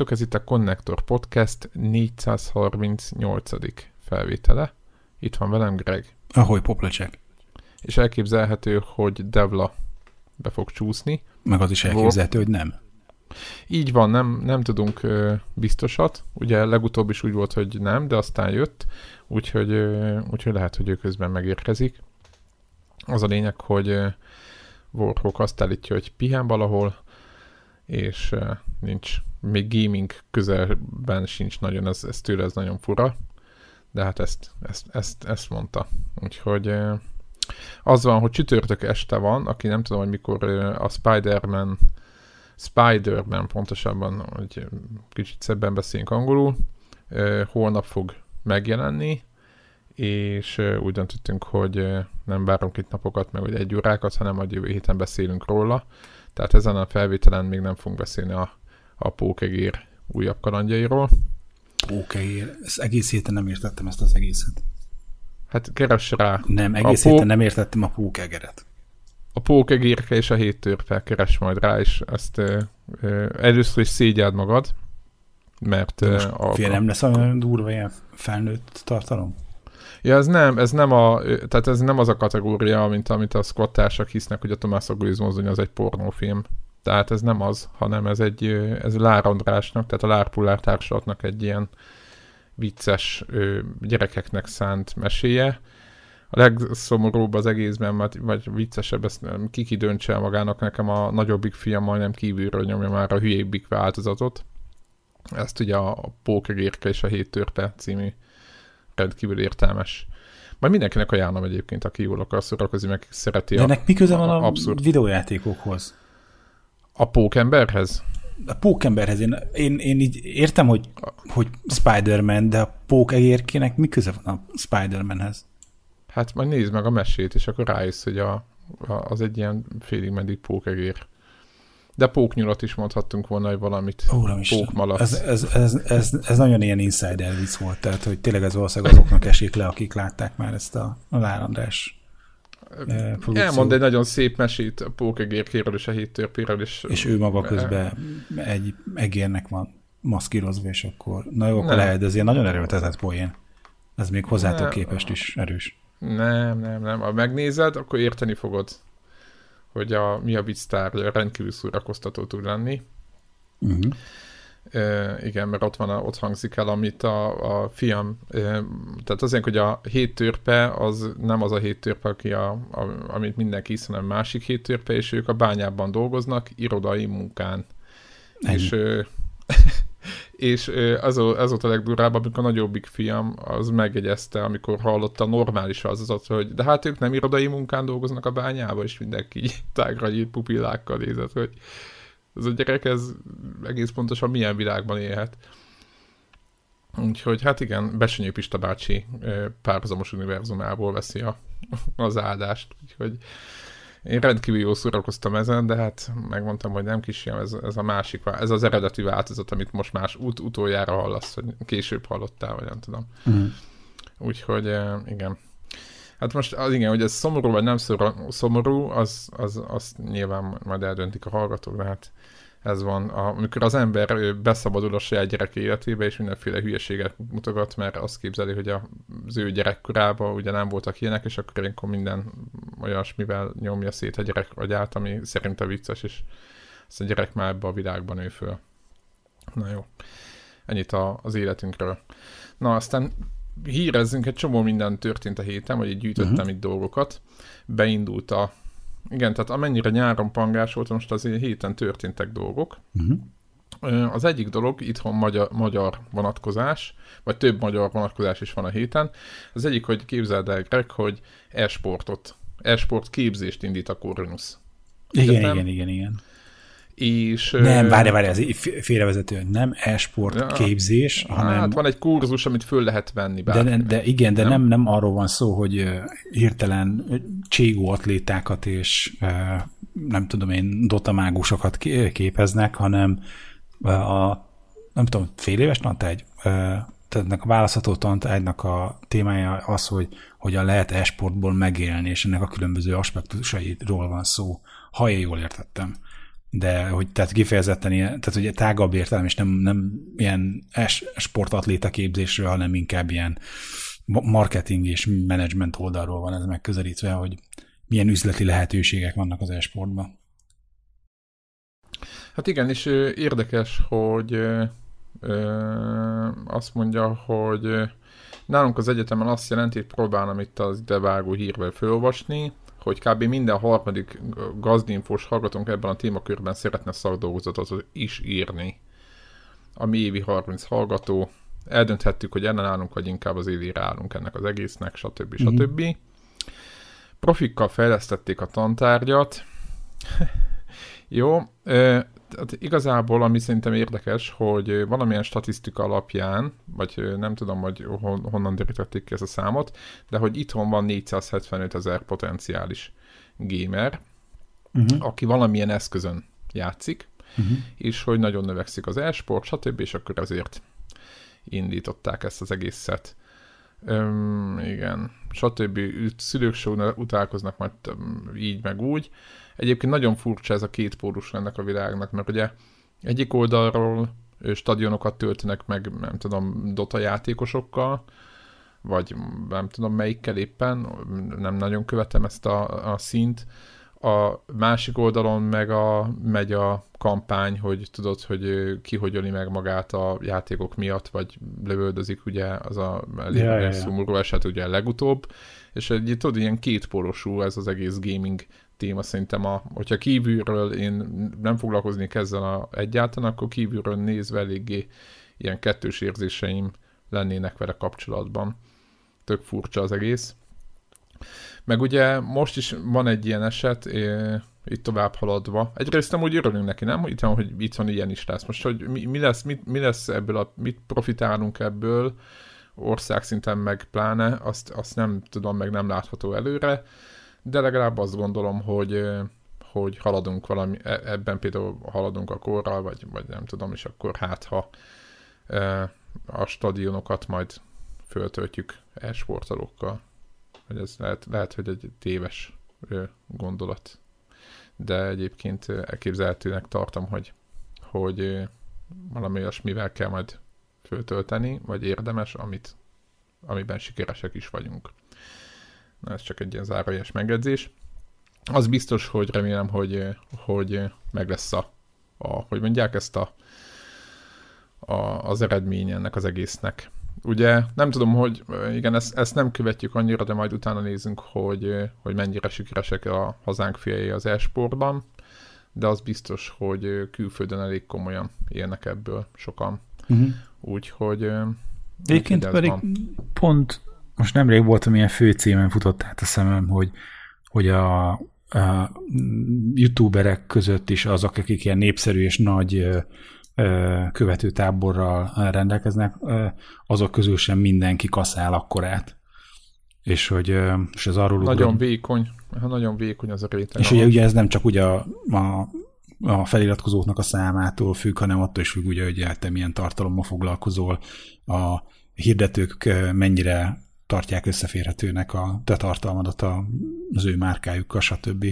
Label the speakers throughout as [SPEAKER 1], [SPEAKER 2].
[SPEAKER 1] Sziasztok, ez itt a Connector Podcast 438. felvétele. Itt van velem Greg.
[SPEAKER 2] Ahogy poplecsek.
[SPEAKER 1] És elképzelhető, hogy Devla be fog csúszni.
[SPEAKER 2] Meg az is elképzelhető, hogy nem.
[SPEAKER 1] Így van, nem, nem tudunk ö, biztosat. Ugye legutóbb is úgy volt, hogy nem, de aztán jött, úgyhogy, ö, úgyhogy lehet, hogy ő közben megérkezik. Az a lényeg, hogy Warhawk azt állítja, hogy pihen valahol, és ö, nincs, még gaming közelben sincs nagyon, ez, ez tőle ez nagyon fura, de hát ezt, ezt, ezt, ezt mondta. Úgyhogy az van, hogy csütörtök este van, aki nem tudom, hogy mikor a Spider-Man Spider-Man pontosabban, hogy kicsit szebben beszéljünk angolul, holnap fog megjelenni, és úgy döntöttünk, hogy nem várunk itt napokat, meg hogy egy órákat, hanem a jövő héten beszélünk róla. Tehát ezen a felvételen még nem fogunk beszélni a, a Pókegér újabb kalandjairól.
[SPEAKER 2] Pókegér, ezt egész héten nem értettem ezt az egészet.
[SPEAKER 1] Hát keres rá.
[SPEAKER 2] Nem, egész héten nem értettem a pókegeret
[SPEAKER 1] a pókegérke és a hét törpe keres majd rá, és ezt ö, ö, először is szégyeld magad, mert...
[SPEAKER 2] Most a, fél nem lesz olyan durva ilyen felnőtt tartalom?
[SPEAKER 1] Ja, ez nem, ez nem a, tehát ez nem az a kategória, mint amit a squattársak hisznek, hogy a Tomás Aguiz mozdony az egy pornófilm. Tehát ez nem az, hanem ez egy, ez Lár Andrásnak, tehát a Lárpullár társulatnak egy ilyen vicces gyerekeknek szánt meséje, a legszomorúbb az egészben, vagy viccesebb, ezt kiki döntse magának, nekem a nagyobbik fiam majdnem kívülről nyomja már a hülyébbik változatot. Ezt ugye a Pókegérke és a Hét Törpe című rendkívül értelmes. Majd mindenkinek ajánlom egyébként, aki jól akar szórakozni, meg szereti
[SPEAKER 2] De ennek mi köze van a, abszurd... videójátékokhoz?
[SPEAKER 1] A pókemberhez?
[SPEAKER 2] A pókemberhez. Én, én, én így értem, hogy, hogy Spider-Man, de a pókegérkének mi köze van a Spider-Manhez?
[SPEAKER 1] Hát majd nézd meg a mesét, és akkor rájössz, hogy a, a, az egy ilyen félig meddig pókegér. De póknyulat is mondhattunk volna, hogy valamit. Pókmalac.
[SPEAKER 2] Ez, ez, ez, ez, ez, nagyon ilyen insider vicc volt, tehát hogy tényleg ez valószínűleg azoknak esik le, akik látták már ezt a, a Lárandrás
[SPEAKER 1] eh, Elmond egy nagyon szép mesét a pókegérkéről és a héttörpéről. És,
[SPEAKER 2] és ő maga közben egy egérnek van maszkírozva, és akkor, na jó, akkor lehet, ez ilyen nagyon erőltetett poén. Ez még hozzátok képest is erős.
[SPEAKER 1] Nem, nem, nem. Ha megnézed, akkor érteni fogod, hogy a, mi a vicctár rendkívül szórakoztató tud lenni. Uh-huh. Igen, mert ott van, a, ott hangzik el, amit a, a fiam, e, tehát azért, hogy a hét törpe, az nem az a hét törpe, aki a, a, amit mindenki hisz, hanem másik hét törpe, és ők a bányában dolgoznak, irodai munkán. Ennyi. És és az, az volt a legdurább, amikor a nagyobbik fiam az megjegyezte, amikor hallotta normális az, az, hogy de hát ők nem irodai munkán dolgoznak a bányába, és mindenki tágra nyílt pupillákkal nézett, hogy ez a gyerek, ez egész pontosan milyen világban élhet. Úgyhogy hát igen, Besenyő Pista bácsi párhuzamos univerzumából veszi a, az áldást, úgyhogy én rendkívül jól szórakoztam ezen, de hát megmondtam, hogy nem kisfiam, ez, ez a másik, ez az eredeti változat, amit most más ut- utoljára hallasz, vagy később hallottál, vagy nem tudom. Mm. Úgyhogy igen. Hát most az igen, hogy ez szomorú vagy nem szomorú, az, az, az nyilván majd eldöntik a hallgatók, de hát ez van, amikor az ember beszabadul a saját gyerek életébe, és mindenféle hülyeséget mutogat, mert azt képzeli, hogy az ő gyerekkorában ugye nem voltak ilyenek, és akkor ilyenkor minden olyasmivel nyomja szét a gyerek agyát, ami szerint a vicces, és ezt a gyerek már ebbe a világban nő föl. Na jó, ennyit a, az életünkről. Na aztán hírezzünk, egy csomó minden történt a héten, vagy így gyűjtöttem uh-huh. itt dolgokat. Beindult a igen, tehát amennyire nyáron pangás volt, most azért héten történtek dolgok. Uh-huh. Az egyik dolog, itthon magyar, magyar vonatkozás, vagy több magyar vonatkozás is van a héten. Az egyik, hogy képzeld el, Greg, hogy e-sportot, e-sport képzést indít a Corvinus.
[SPEAKER 2] Igen, igen, igen, igen
[SPEAKER 1] és...
[SPEAKER 2] Nem, várj, várj, ez félrevezető, nem e-sport ja, képzés, hanem... Hát
[SPEAKER 1] van egy kurzus, amit föl lehet venni
[SPEAKER 2] De, de igen, de nem? nem, nem arról van szó, hogy hirtelen cségó atlétákat és nem tudom én, dotamágusokat képeznek, hanem a, nem tudom, fél éves tantágy? Tehát ennek a választható tantágynak a témája az, hogy hogyan lehet e-sportból megélni, és ennek a különböző aspektusairól van szó, ha én jól értettem. De hogy tehát kifejezetten ilyen, tehát ugye tágabb értelem, és nem, nem ilyen sportatléta képzésről, hanem inkább ilyen marketing és management oldalról van ez megközelítve, hogy milyen üzleti lehetőségek vannak az esportban.
[SPEAKER 1] Hát igen, és érdekes, hogy ö, azt mondja, hogy nálunk az egyetemen azt jelenti, hogy próbálom itt az idevágó hírvel felolvasni, hogy kb. minden harmadik gazdinfós hallgatónk ebben a témakörben szeretne szakdolgozatot is írni. A mi évi 30 hallgató. Eldönthettük, hogy ellenállunk, vagy inkább az élére állunk ennek az egésznek, stb. stb. Mm-hmm. Profikkal fejlesztették a tantárgyat. Jó, tehát igazából, ami szerintem érdekes, hogy valamilyen statisztika alapján, vagy nem tudom, hogy honnan derítették ki ezt a számot, de hogy itthon van 475 ezer potenciális gamer, uh-huh. aki valamilyen eszközön játszik, uh-huh. és hogy nagyon növekszik az e-sport, stb., és akkor ezért indították ezt az egészet. Öm, igen, stb. Szülők se utálkoznak majd így meg úgy. Egyébként nagyon furcsa ez a két pólus ennek a világnak, mert ugye egyik oldalról stadionokat töltenek meg, nem tudom, Dota játékosokkal, vagy nem tudom melyikkel éppen, nem nagyon követem ezt a, a szint. A másik oldalon meg a, megy a kampány, hogy tudod, hogy ki hogy öli meg magát a játékok miatt, vagy lövöldözik, ugye az a szomorú eset ugye legutóbb, és egy, tudod, ilyen kétpólusú ez az egész gaming téma szerintem, a, hogyha kívülről én nem foglalkoznék ezzel a, egyáltalán, akkor kívülről nézve eléggé ilyen kettős érzéseim lennének vele kapcsolatban. Tök furcsa az egész. Meg ugye most is van egy ilyen eset, itt tovább haladva. Egyrészt nem úgy örülünk neki, nem? Itt van, hogy itt van ilyen is lesz. Most, hogy mi, mi, lesz, mit, mi lesz ebből, a, mit profitálunk ebből, országszinten meg pláne, azt, azt nem tudom, meg nem látható előre de legalább azt gondolom, hogy, hogy haladunk valami, e, ebben például haladunk a korral, vagy, vagy nem tudom, és akkor hát ha a stadionokat majd föltöltjük e-sportolókkal. Hogy ez lehet, lehet, hogy egy téves gondolat. De egyébként elképzelhetőnek tartom, hogy, hogy valami olyasmivel kell majd föltölteni, vagy érdemes, amit, amiben sikeresek is vagyunk. Na, ez csak egy ilyen zárójeles megjegyzés. Az biztos, hogy remélem, hogy, hogy meg lesz a, a hogy mondják ezt a, a, az eredmény ennek az egésznek. Ugye nem tudom, hogy igen, ezt, ezt nem követjük annyira, de majd utána nézünk, hogy, hogy mennyire sikeresek a hazánk fiai az e-sportban, de az biztos, hogy külföldön elég komolyan élnek ebből sokan. Uh-huh. Úgyhogy
[SPEAKER 2] Egyébként pedig van. pont most nemrég voltam ilyen főcímen futott át a szemem, hogy, hogy a, a youtuberek között is azok, akik ilyen népszerű és nagy követőtáborral rendelkeznek, azok közül sem mindenki kaszál akkorát. És hogy és ez arról
[SPEAKER 1] Nagyon ugram, vékony, nagyon vékony az a réteg.
[SPEAKER 2] És ugye, ugye ez nem csak ugye a, a, a feliratkozóknak a számától függ, hanem attól is függ, ugye, hogy te milyen tartalommal foglalkozol, a hirdetők mennyire tartják összeférhetőnek a te tartalmadat az ő márkájukkal, stb.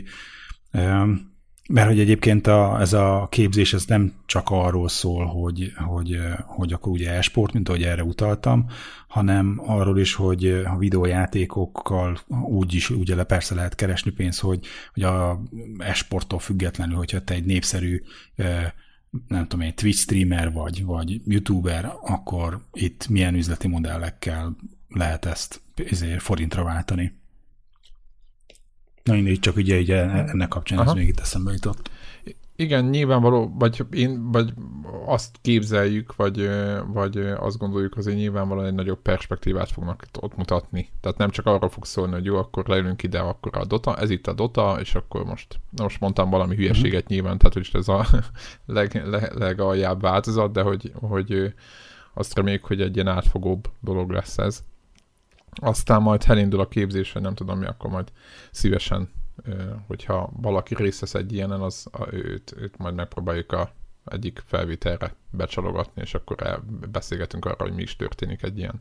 [SPEAKER 2] Mert hogy egyébként a, ez a képzés ez nem csak arról szól, hogy, hogy, hogy akkor ugye e-sport, mint ahogy erre utaltam, hanem arról is, hogy a videójátékokkal úgy is ugye persze lehet keresni pénzt, hogy, hogy a e-sporttól függetlenül, hogyha te egy népszerű nem tudom, egy Twitch streamer vagy, vagy youtuber, akkor itt milyen üzleti modellekkel lehet ezt ezért forintra váltani. Na, így csak ugye, ugye ennek kapcsán Aha. ez még itt eszembe jutott.
[SPEAKER 1] Igen, nyilvánvaló, vagy én, vagy azt képzeljük, vagy, vagy azt gondoljuk, hogy nyilvánvalóan egy nagyobb perspektívát fognak ott mutatni. Tehát nem csak arra fog szólni, hogy jó, akkor leülünk ide, akkor a Dota, ez itt a Dota, és akkor most, most mondtam valami hülyeséget uh-huh. nyilván, tehát hogy ez a leg, leg, legaljább változat, de hogy, hogy azt reméljük, hogy egy ilyen átfogóbb dolog lesz ez aztán majd elindul a képzésre, nem tudom mi, akkor majd szívesen, hogyha valaki részt vesz egy ilyenen, az őt, őt majd megpróbáljuk a egyik felvételre becsalogatni, és akkor beszélgetünk arra, hogy mi is történik egy ilyen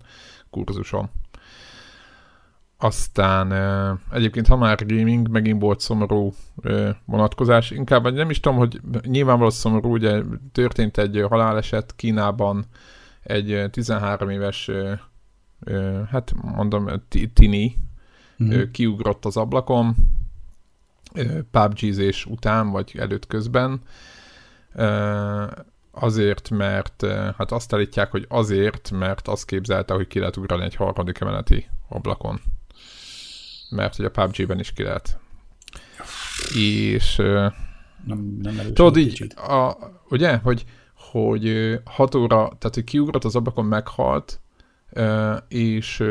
[SPEAKER 1] kurzuson. aztán egyébként, ha már gaming, megint volt szomorú vonatkozás, inkább nem is tudom, hogy nyilvánvalóan szomorú, ugye történt egy haláleset Kínában, egy 13 éves, hát mondom, tini mm. kiugrott az ablakon, pubg után, vagy előtt közben, azért, mert hát azt állítják, hogy azért, mert azt képzelte, hogy ki lehet ugrani egy harmadik emeleti ablakon mert hogy a PUBG-ben is ki lehet. És
[SPEAKER 2] nem, nem
[SPEAKER 1] tudod így, a, ugye, hogy, hogy hat óra, tehát hogy kiugrott az ablakon, meghalt, és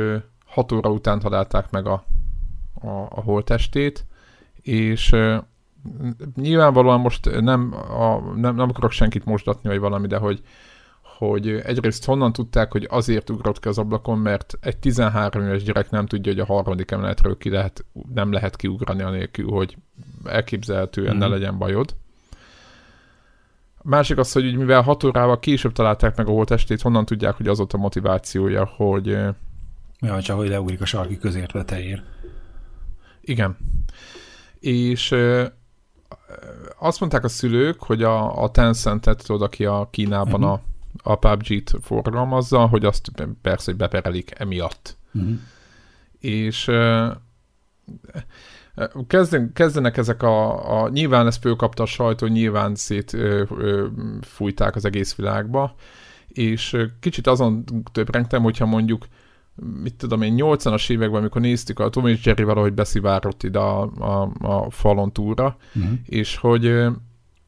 [SPEAKER 1] hat óra után találták meg a, a, a holtestét, és nyilvánvalóan most nem, a, nem, nem akarok senkit mosdatni, vagy valami, de hogy, hogy egyrészt honnan tudták, hogy azért ugrott ki az ablakon, mert egy 13 éves gyerek nem tudja, hogy a harmadik emeletről ki lehet, nem lehet kiugrani anélkül, hogy elképzelhetően mm. ne mhm. legyen bajod. Másik az, hogy mivel 6 órával később találták meg a holtestét, honnan tudják, hogy az ott a motivációja, hogy...
[SPEAKER 2] Ja, csak hogy leugrik a sarki közértveteért.
[SPEAKER 1] Igen. És azt mondták a szülők, hogy a, a Tencent-et, tudod, aki a Kínában uh-huh. a a PUBG-t forgalmazza, hogy azt persze, hogy beperelik emiatt. Uh-huh. És kezden, kezdenek ezek a, a, nyilván ezt fölkapta a sajtó, nyilván szét ö, ö, fújták az egész világba, és kicsit azon többrentem, hogyha mondjuk mit tudom én, 80-as években, amikor néztük, a Tom és Jerry valahogy beszivárott ide a, a, a falon túlra, uh-huh. és hogy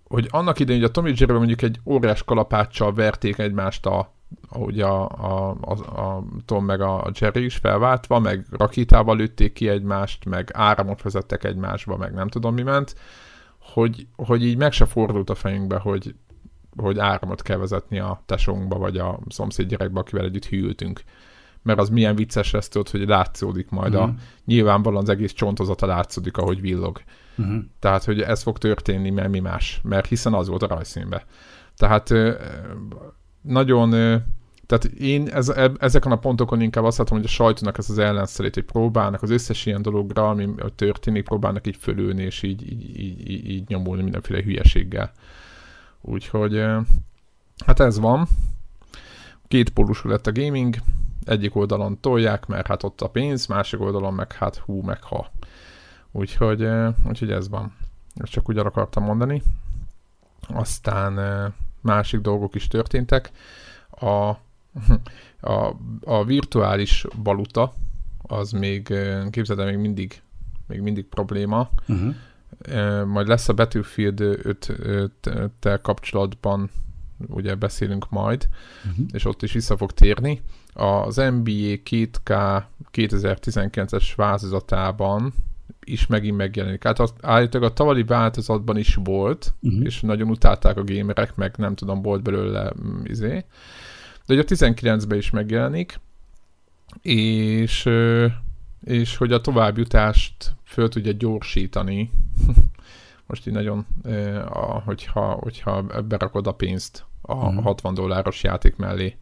[SPEAKER 1] hogy annak idején, hogy a Tommy Jerry mondjuk egy óriás kalapáccsal verték egymást a, ahogy a, a, a, a Tom meg a Jerry is felváltva, meg rakétával lőtték ki egymást, meg áramot vezettek egymásba, meg nem tudom mi ment, hogy, hogy így meg se fordult a fejünkbe, hogy, hogy áramot kell vezetni a tesónkba, vagy a szomszéd gyerekbe, akivel együtt hűltünk. Mert az milyen vicces lesz, tudod, hogy látszódik majd mm. a, mhm. nyilvánvalóan az egész csontozata látszódik, ahogy villog. Uh-huh. Tehát, hogy ez fog történni, mert mi más. Mert hiszen az volt a rajzszínbe. Tehát nagyon tehát én ez, ezeken a pontokon inkább azt látom, hogy a sajtónak ez az ellenszerét, hogy próbálnak az összes ilyen dologra, ami történik, próbálnak így fölülni, és így, így, így, így, nyomulni mindenféle hülyeséggel. Úgyhogy hát ez van. Két pólusú lett a gaming, egyik oldalon tolják, mert hát ott a pénz, másik oldalon meg hát hú, meg ha. Úgyhogy, úgyhogy ez van. Ezt csak úgy akartam mondani. Aztán másik dolgok is történtek. A, a, a virtuális valuta az még, képzeld még mindig, még mindig probléma. Uh-huh. Majd lesz a Battlefield 5-tel kapcsolatban ugye beszélünk majd, uh-huh. és ott is vissza fog térni. Az NBA 2K 2019-es változatában is megint megjelenik. Hát az, állítólag a tavalyi változatban is volt, uh-huh. és nagyon utálták a gamerek, meg nem tudom, volt belőle mm, izé. De hogy a 19-ben is megjelenik, és, és hogy a továbbjutást föl tudja gyorsítani, most így nagyon, hogyha, hogyha berakod a pénzt a uh-huh. 60 dolláros játék mellé.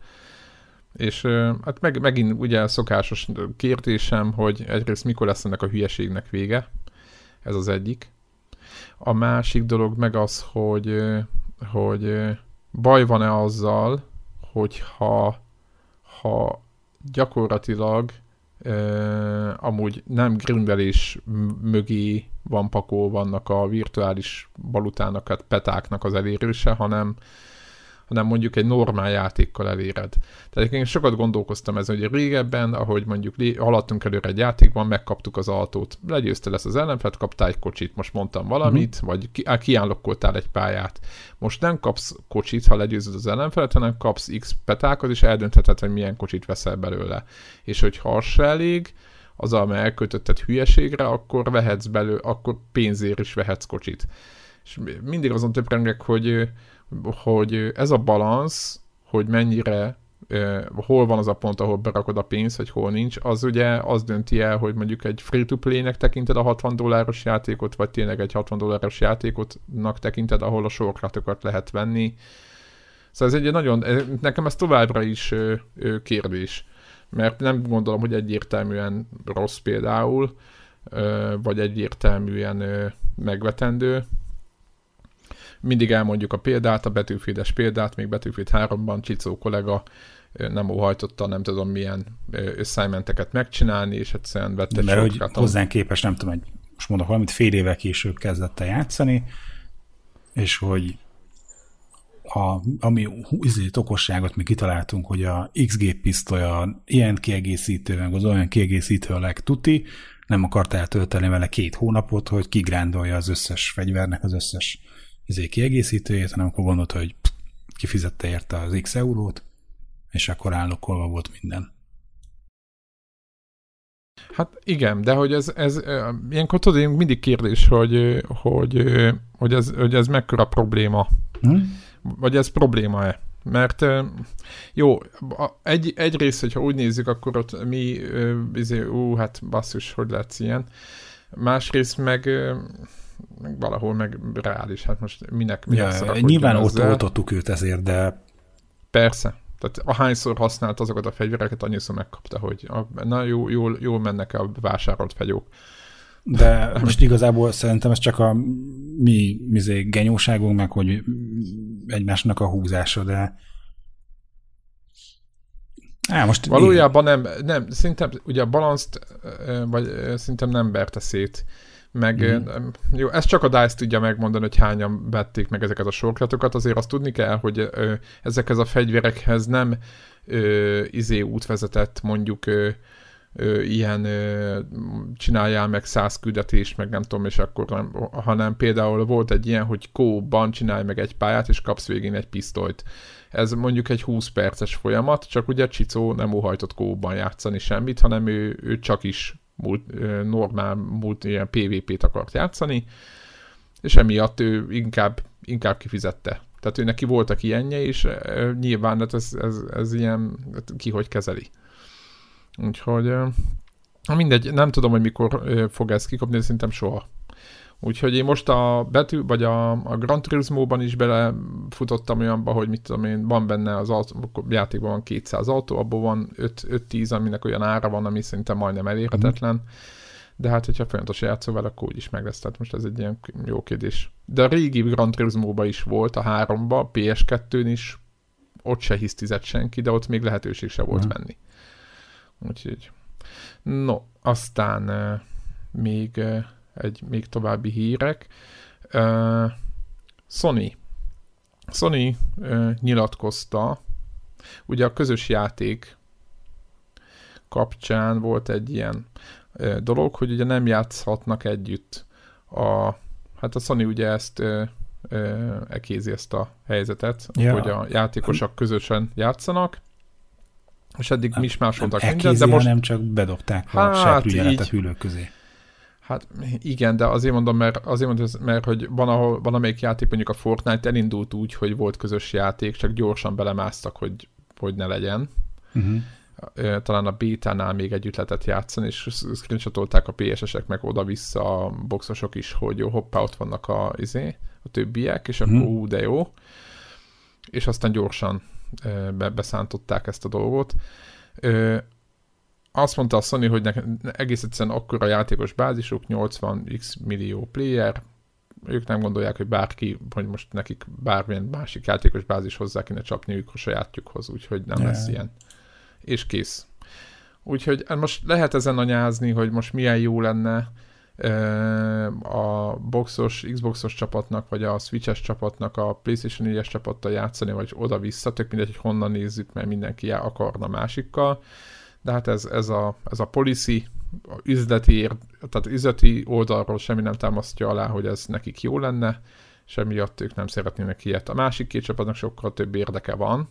[SPEAKER 1] És hát meg, megint ugye a szokásos kérdésem, hogy egyrészt mikor lesz ennek a hülyeségnek vége, ez az egyik. A másik dolog meg az, hogy, hogy baj van-e azzal, hogyha ha gyakorlatilag uh, amúgy nem grimvelés mögé van pakó vannak a virtuális valutának, hát petáknak az elérése, hanem hanem mondjuk egy normál játékkal eléred. Tehát én sokat gondolkoztam ezen, hogy régebben, ahogy mondjuk haladtunk előre egy játékban, megkaptuk az autót, legyőzte lesz az ellenfet, kaptál egy kocsit, most mondtam valamit, uh-huh. vagy ki, kiállokkoltál egy pályát. Most nem kapsz kocsit, ha legyőzöd az ellenfelet, hanem kapsz X petákat, és eldöntheted, hogy milyen kocsit veszel belőle. És hogy ha az se elég, az, amely elkötötted hülyeségre, akkor vehetsz belőle, akkor pénzért is vehetsz kocsit. És mindig azon töprengek, hogy hogy ez a balansz, hogy mennyire hol van az a pont, ahol berakod a pénzt, vagy hol nincs, az ugye az dönti el, hogy mondjuk egy free-to-play-nek tekinted a 60 dolláros játékot, vagy tényleg egy 60 dolláros játékotnak tekinted, ahol a sorkatokat lehet venni. Szóval ez egy nagyon, nekem ez továbbra is kérdés. mert nem gondolom, hogy egyértelműen rossz például, vagy egyértelműen megvetendő. Mindig elmondjuk a példát, a betűfédes példát, még betűféd 3-ban Csicó kollega nem óhajtotta, nem tudom milyen assignmenteket megcsinálni, és egyszerűen vette
[SPEAKER 2] Mert hogy hozzánk képes, nem tudom, egy, most mondok valamit, fél évvel később kezdett el játszani, és hogy a, ami izét, okosságot mi kitaláltunk, hogy a XG pisztolya ilyen kiegészítő, meg az olyan kiegészítő a legtuti, nem akart eltölteni vele két hónapot, hogy kigrándolja az összes fegyvernek az összes izé kiegészítőjét, hanem akkor gondolta, hogy kifizette érte az x eurót, és akkor állokolva volt minden.
[SPEAKER 1] Hát igen, de hogy ez, ez ilyenkor tudod, mindig kérdés, hogy, hogy, hogy, ez, hogy ez mekkora probléma. Hmm? Vagy ez probléma-e? Mert jó, egy, egyrészt, hogyha úgy nézzük, akkor ott mi, izé, ú, hát basszus, hogy lesz ilyen. Másrészt meg, meg valahol meg reális, hát most minek, minek
[SPEAKER 2] ja, Nyilván ott oltottuk őt ezért, de...
[SPEAKER 1] Persze, tehát ahányszor használt azokat a fegyvereket, annyiszor megkapta, hogy a, na jó, jól, jól mennek a vásárolt fegyók.
[SPEAKER 2] De most igazából szerintem ez csak a mi mizé, genyóságunk, meg hogy egymásnak a húzása, de
[SPEAKER 1] Á, most Valójában nem, nem, szerintem ugye a balanszt, vagy szerintem nem berte szét. Meg mm. jó, ez csak a DICE tudja megmondani, hogy hányan vették meg ezeket a sorklatokat, azért azt tudni kell, hogy ö, ezekhez a fegyverekhez nem ö, izé út vezetett mondjuk ö, ö, ilyen ö, csináljál meg száz küldetést, meg nem tudom, és akkor nem, hanem például volt egy ilyen, hogy kóban csinálj meg egy pályát, és kapsz végén egy pisztolyt. Ez mondjuk egy 20 perces folyamat, csak ugye Csicó nem óhajtott kóban játszani semmit, hanem ő, ő csak is múlt, normál múlt ilyen PvP-t akart játszani, és emiatt ő inkább, inkább kifizette. Tehát ő neki voltak ilyenje, és nyilván hát ez, ez, ez ilyen, hát ki hogy kezeli. Úgyhogy mindegy, nem tudom, hogy mikor fog ez kikapni, de szerintem soha. Úgyhogy én most a betű, vagy a, a Gran Turismo-ban is belefutottam olyanba, hogy mit tudom én, van benne az autó, játékban van 200 autó, abból van 5-10, aminek olyan ára van, ami szerintem majdnem elérhetetlen. Mm. De hát, hogyha folyamatosan játszol vele, akkor úgyis meg lesz. Tehát most ez egy ilyen jó kérdés. De a régi Gran turismo is volt, a 3-ba, PS2-n is, ott se hisztizett senki, de ott még lehetőség se volt mm. venni. Úgyhogy. No, aztán uh, még uh, egy még további hírek. Uh, Sony. Sony uh, nyilatkozta, ugye a közös játék kapcsán volt egy ilyen uh, dolog, hogy ugye nem játszhatnak együtt a, hát a Sony ugye ezt uh, ekézi ezt a helyzetet, ja. hogy a játékosok közösen játszanak, és eddig mi is másoltak
[SPEAKER 2] mindent, de most... nem csak bedobták a hát, a hűlők közé.
[SPEAKER 1] Hát igen, de azért mondom, mert, azért mondom, mert hogy van, ahol, van amelyik játék, mondjuk a Fortnite elindult úgy, hogy volt közös játék, csak gyorsan belemásztak, hogy, hogy ne legyen. Uh-huh. Talán a bétánál még együtt lehetett játszani, és screenshotolták a PSS-ek meg oda-vissza a boxosok is, hogy jó, hoppá, ott vannak a, izé, a többiek, és akkor uh-huh. ú, de jó. És aztán gyorsan be, beszántották ezt a dolgot azt mondta a Sony, hogy ne, egész egyszerűen akkor a játékos bázisuk, 80x millió player, ők nem gondolják, hogy bárki, hogy most nekik bármilyen másik játékos bázis hozzá kéne ők a sajátjukhoz, úgyhogy nem yeah. lesz ilyen. És kész. Úgyhogy hát most lehet ezen anyázni, hogy most milyen jó lenne a boxos, Xboxos csapatnak, vagy a Switches csapatnak a PlayStation 4-es csapattal játszani, vagy oda-vissza, tök mindegy, hogy honnan nézzük, mert mindenki akarna másikkal de hát ez, ez, a, ez a policy, a üzleti, tehát üzleti oldalról semmi nem támasztja alá, hogy ez nekik jó lenne, és emiatt ők nem szeretnének ilyet. A másik két csapatnak sokkal több érdeke van,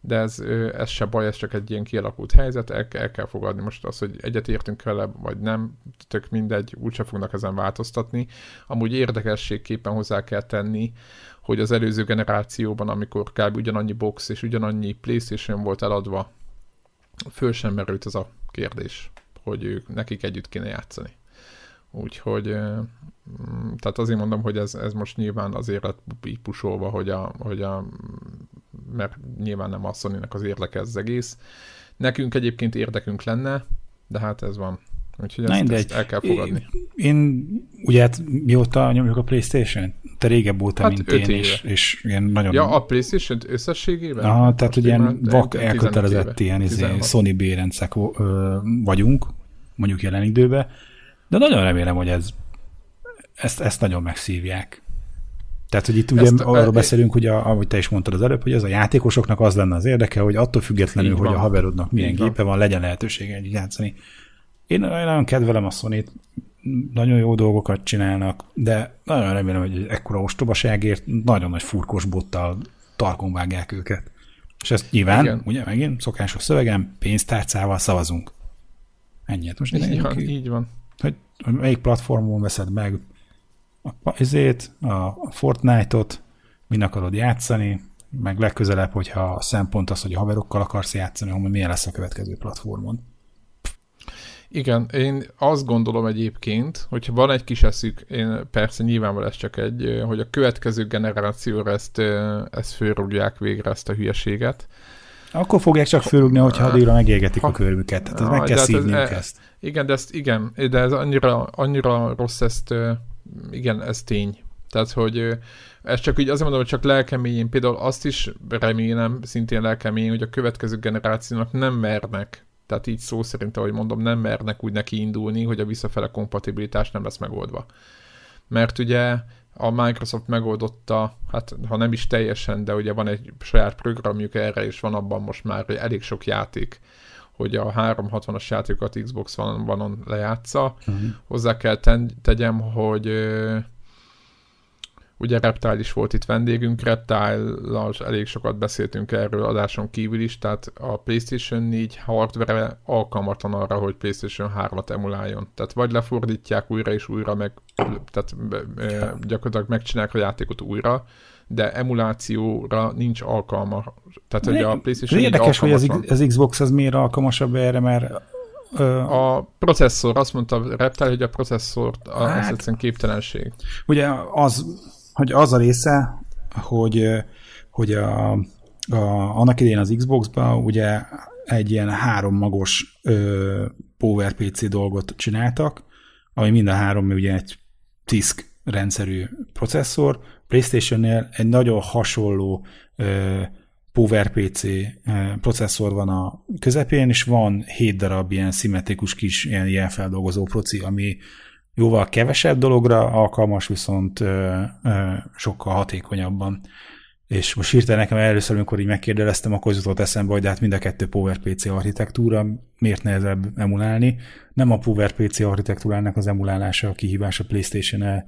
[SPEAKER 1] de ez, ez se baj, ez csak egy ilyen kialakult helyzet, el, el kell fogadni most az, hogy egyetértünk vele, vagy nem, tök mindegy, úgyse fognak ezen változtatni. Amúgy érdekességképpen hozzá kell tenni, hogy az előző generációban, amikor kb. ugyanannyi box és ugyanannyi Playstation volt eladva, föl sem merült ez a kérdés, hogy ők, nekik együtt kéne játszani. Úgyhogy, tehát azért mondom, hogy ez, ez most nyilván azért lett így pusolva, hogy a, hogy a mert nyilván nem a sony az érdeke ez az egész. Nekünk egyébként érdekünk lenne, de hát ez van. Úgyhogy ezt, Na, ezt el kell fogadni.
[SPEAKER 2] Én, ugye hát mióta nyomjuk a Playstation? Te régebb óta, hát mint én, éve. és, és ilyen nagyon...
[SPEAKER 1] Ja, a Playstation összességében?
[SPEAKER 2] Aha, tehát ugye ilyen vak elkötelezett ilyen izé, Sony bérencek vagyunk, mondjuk jelen időben, de nagyon remélem, hogy ez ezt, ezt nagyon megszívják. Tehát, hogy itt ugye ezt, arról e, beszélünk, hogy a, ahogy te is mondtad az előbb, hogy ez a játékosoknak az lenne az érdeke, hogy attól függetlenül, hogy a haverodnak milyen gépe van, legyen lehetősége egy játszani. Én nagyon kedvelem a sony nagyon jó dolgokat csinálnak, de nagyon remélem, hogy ekkora ostobaságért nagyon nagy furkos bottal tarkon vágják őket. És ezt nyilván, Igen. ugye megint, szokásos szövegem, pénztárcával szavazunk. Ennyi. Most
[SPEAKER 1] így, van, így van.
[SPEAKER 2] Hogy, hogy melyik platformon veszed meg a, ezért, a Fortnite-ot, min akarod játszani, meg legközelebb, hogyha a szempont az, hogy a haverokkal akarsz játszani, hogy milyen lesz a következő platformon.
[SPEAKER 1] Igen, én azt gondolom egyébként, hogyha van egy kis eszük, én persze nyilvánvalóan ez csak egy, hogy a következő generációra ezt, ezt fölrúgják végre ezt a hülyeséget.
[SPEAKER 2] Akkor fogják csak fölrúgni, hogyha addigra megégetik ha, a körmüket. Tehát ah, meg kell hát szívniuk ez, ezt.
[SPEAKER 1] Igen, de ezt igen, de ez annyira, annyira rossz ezt, igen, ez tény. Tehát, hogy ez csak úgy azért mondom, hogy csak lelkeményén, például azt is remélem, szintén lelkeményén, hogy a következő generációnak nem mernek tehát így szó szerint, ahogy mondom, nem mernek úgy neki indulni, hogy a visszafele kompatibilitás nem lesz megoldva. Mert ugye a Microsoft megoldotta, hát ha nem is teljesen, de ugye van egy saját programjuk erre, és van abban most már elég sok játék, hogy a 360-as játékokat Xbox One-on lejátsza. Uh-huh. Hozzá kell tegyem, hogy Ugye Reptile is volt itt vendégünk, reptile elég sokat beszéltünk erről adáson kívül is, tehát a PlayStation 4 hardware alkalmatlan arra, hogy PlayStation 3-at emuláljon. Tehát vagy lefordítják újra és újra, meg tehát gyakorlatilag megcsinálják a játékot újra, de emulációra nincs alkalma. Tehát, hogy a PlayStation
[SPEAKER 2] Érdekes, hogy az, az Xbox az miért alkalmasabb erre, mert
[SPEAKER 1] a processzor, azt mondta Reptile, hogy a processzor hát, az egyszerűen képtelenség.
[SPEAKER 2] Ugye az hogy az a része, hogy, hogy a, a, annak idején az Xbox-ban ugye egy ilyen három magos ö, PowerPC dolgot csináltak, ami mind a három ugye egy TISC rendszerű processzor, PlayStation-nél egy nagyon hasonló ö, PowerPC processzor van a közepén, és van 7 darab ilyen szimmetrikus kis ilyen jelfeldolgozó proci, ami jóval kevesebb dologra alkalmas, viszont ö, ö, sokkal hatékonyabban. És most hirtelen nekem először, amikor így megkérdeztem, akkor jutott eszembe, hogy de hát mind a kettő PowerPC architektúra, miért nehezebb emulálni. Nem a PowerPC architektúrának az emulálása a kihívás a PlayStation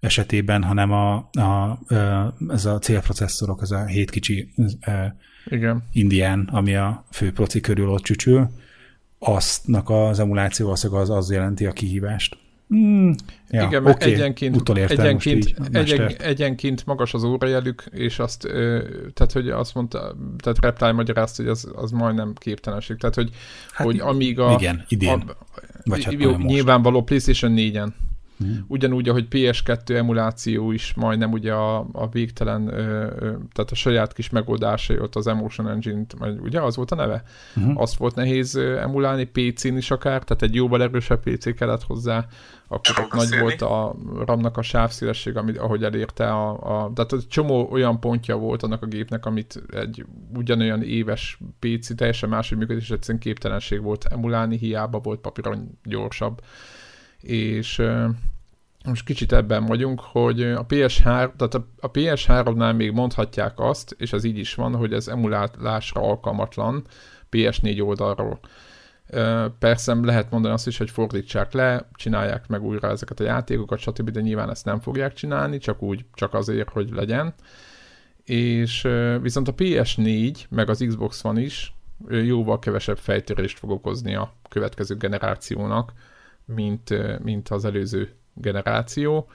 [SPEAKER 2] esetében, hanem a, a, ez a célprocesszorok, ez a hét kicsi
[SPEAKER 1] Igen.
[SPEAKER 2] indián, ami a fő proci körül ott csücsül, aztnak az emuláció az, az jelenti a kihívást.
[SPEAKER 1] Mm, ja, Igen, mert okay. egyenként, egyenként, egyen, egyenként magas az órajelük, és azt, tehát hogy azt mondta, tehát Reptile magyarázta, hogy az, az majdnem képtelenség. Tehát, hogy, hát, hogy amíg a...
[SPEAKER 2] Igen, idén. A,
[SPEAKER 1] Vagy hát jó, nyilvánvaló PlayStation 4-en Hmm. Ugyanúgy, ahogy PS2 emuláció is majdnem ugye a, a végtelen, ö, ö, tehát a saját kis megoldásai ott az Emotion Engine-t, ugye az volt a neve? Hmm. Azt volt nehéz emulálni, PC-n is akár, tehát egy jóval erősebb PC kellett hozzá, akkor ott nagy volt a RAM-nak a sávszélesség, amit, ahogy elérte a, a... Tehát egy csomó olyan pontja volt annak a gépnek, amit egy ugyanolyan éves PC teljesen máshogy működés, egyszerűen képtelenség volt emulálni, hiába volt papíron gyorsabb és most kicsit ebben vagyunk, hogy a PS3, tehát a PS3-nál még mondhatják azt, és az így is van, hogy ez emulálásra alkalmatlan PS4 oldalról. Persze lehet mondani azt is, hogy fordítsák le, csinálják meg újra ezeket a játékokat, stb., de nyilván ezt nem fogják csinálni, csak úgy, csak azért, hogy legyen. És viszont a PS4, meg az Xbox One is jóval kevesebb fejtörést fog okozni a következő generációnak, mint, mint az előző generáció.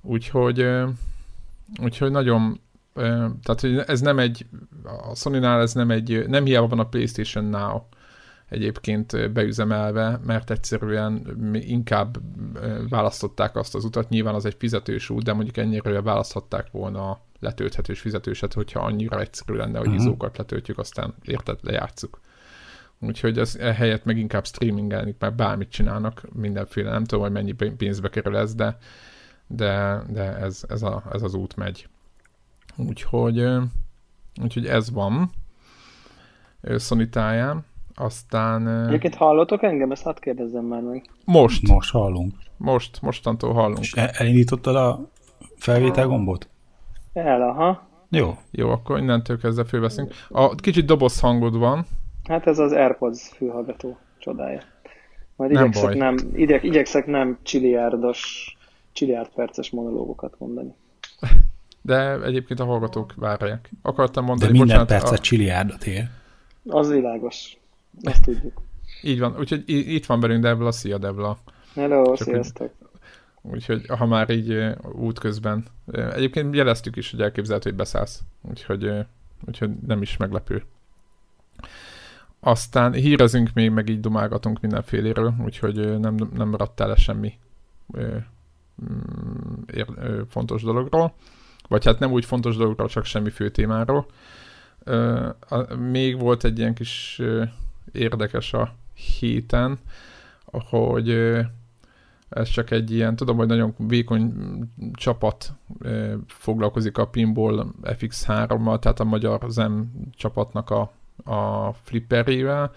[SPEAKER 1] Úgyhogy, úgyhogy nagyon, tehát hogy ez nem egy, a Sony-nál ez nem egy, nem hiába van a PlayStation Now, egyébként beüzemelve, mert egyszerűen inkább választották azt az utat, nyilván az egy fizetős út, de mondjuk ennyire választhatták volna a letölthetős fizetőset, hogyha annyira egyszerű lenne, hogy uh-huh. izókat letöltjük, aztán érted, lejátszuk. Úgyhogy ez helyett meg inkább streamingelni, mert bármit csinálnak, mindenféle, nem tudom, hogy mennyi pénzbe kerül ez, de, de, de ez, ez, a, ez az út megy. Úgyhogy, úgyhogy ez van Sony táján. Aztán...
[SPEAKER 3] Egyébként hallottok engem? Ezt hadd kérdezzem már meg.
[SPEAKER 1] Most.
[SPEAKER 2] Most hallunk.
[SPEAKER 1] Most, mostantól hallunk. És
[SPEAKER 2] elindítottad a felvétel gombot?
[SPEAKER 3] El, aha.
[SPEAKER 2] Jó.
[SPEAKER 1] Jó, akkor innentől kezdve fölveszünk. A kicsit doboz hangod van.
[SPEAKER 3] Hát ez az AirPods fülhallgató csodája. Majd nem igyekszek baj. nem, igyek, igyekszek nem csiliárdos, csiliárd perces monológokat mondani.
[SPEAKER 1] De egyébként a hallgatók várják. Akartam mondani,
[SPEAKER 2] De minden bocsánat, percet a... csiliárdot ér.
[SPEAKER 3] Az világos. Ezt tudjuk.
[SPEAKER 1] Így van, úgyhogy itt van velünk Debla, szia Debla.
[SPEAKER 3] Hello, Csak sziasztok.
[SPEAKER 1] Úgy, úgyhogy ha már így útközben. Egyébként jeleztük is, hogy elképzelhető, hogy beszállsz. Úgyhogy, úgyhogy nem is meglepő. Aztán hírezünk még, meg így dumálgatunk mindenféléről, úgyhogy nem, nem maradtál le semmi ö, mm, ér, ö, fontos dologról. Vagy hát nem úgy fontos dologról, csak semmi fő témáról. Ö, a, még volt egy ilyen kis ö, érdekes a héten, hogy ö, ez csak egy ilyen, tudom, hogy nagyon vékony csapat ö, foglalkozik a Pinball FX3-mal, tehát a magyar ZEM csapatnak a a flipperével,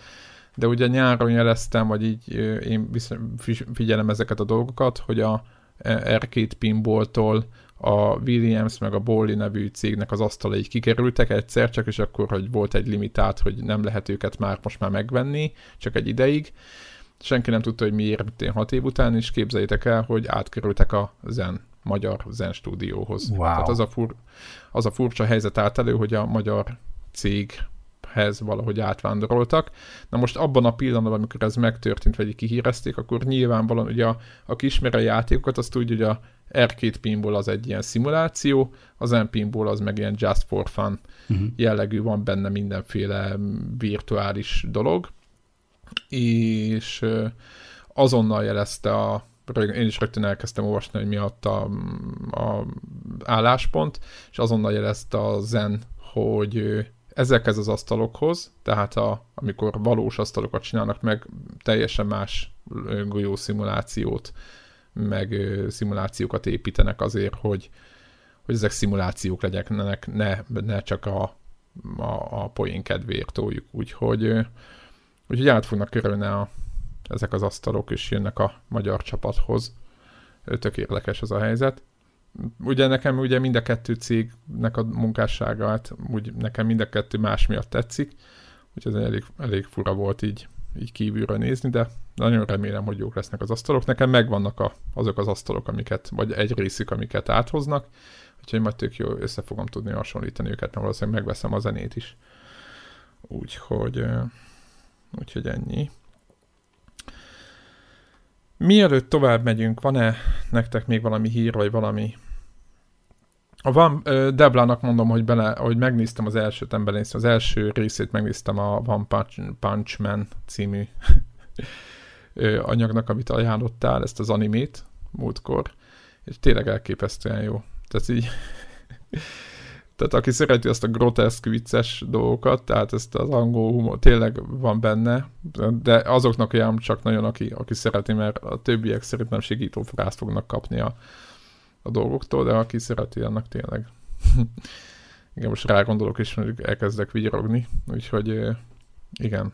[SPEAKER 1] de ugye nyáron jeleztem, vagy így én figyelem ezeket a dolgokat, hogy a R2 pinballtól a Williams meg a Bolly nevű cégnek az asztalai kikerültek egyszer, csak és akkor, hogy volt egy limitát, hogy nem lehet őket már most már megvenni, csak egy ideig. Senki nem tudta, hogy miért hat év után, és képzeljétek el, hogy átkerültek a Zen, magyar Zen stúdióhoz.
[SPEAKER 2] Wow.
[SPEAKER 1] Tehát az a, fur, az a furcsa helyzet állt elő, hogy a magyar cég hez valahogy átvándoroltak. Na most abban a pillanatban, amikor ez megtörtént, vagy kihírezték, akkor nyilvánvalóan ugye a, aki ismeri a játékokat, azt tudja, hogy a R2 pinball az egy ilyen szimuláció, az M pinball az meg ilyen just for fun uh-huh. jellegű, van benne mindenféle virtuális dolog, és azonnal jelezte a én is rögtön elkezdtem olvasni, hogy mi a, a álláspont, és azonnal jelezte a Zen, hogy ezekhez az asztalokhoz, tehát a, amikor valós asztalokat csinálnak meg, teljesen más golyó szimulációt, meg szimulációkat építenek azért, hogy, hogy ezek szimulációk legyenek, ne, ne csak a, a, a poén kedvéért toljuk. Úgyhogy, úgyhogy át fognak kerülni a, ezek az asztalok, és jönnek a magyar csapathoz. Tök érdekes ez a helyzet ugye nekem ugye mind a kettő cégnek a munkássága, hát úgy nekem mind a kettő más miatt tetszik, úgyhogy ez elég, elég fura volt így, így kívülről nézni, de nagyon remélem, hogy jók lesznek az asztalok. Nekem megvannak a, azok az asztalok, amiket, vagy egy részük, amiket áthoznak, úgyhogy majd tök jó össze fogom tudni hasonlítani őket, mert valószínűleg megveszem a zenét is. Úgyhogy, úgyhogy ennyi. Mielőtt tovább megyünk, van-e nektek még valami hír, vagy valami a Van, Deblának mondom, hogy, bele, hogy megnéztem az elsőt, nem belenéztem, az első részét megnéztem a Van Punch, Punch Man című anyagnak, amit ajánlottál, ezt az animét múltkor, és tényleg elképesztően jó. Tehát így tehát aki szereti azt a groteszk vicces dolgokat, tehát ezt az angol humor tényleg van benne, de azoknak olyan csak nagyon, aki, aki szereti, mert a többiek szerintem segítő frászt fognak kapni a, a dolgoktól, de aki szereti, annak tényleg. igen, most rá gondolok, és mondjuk elkezdek vigyarogni, úgyhogy igen,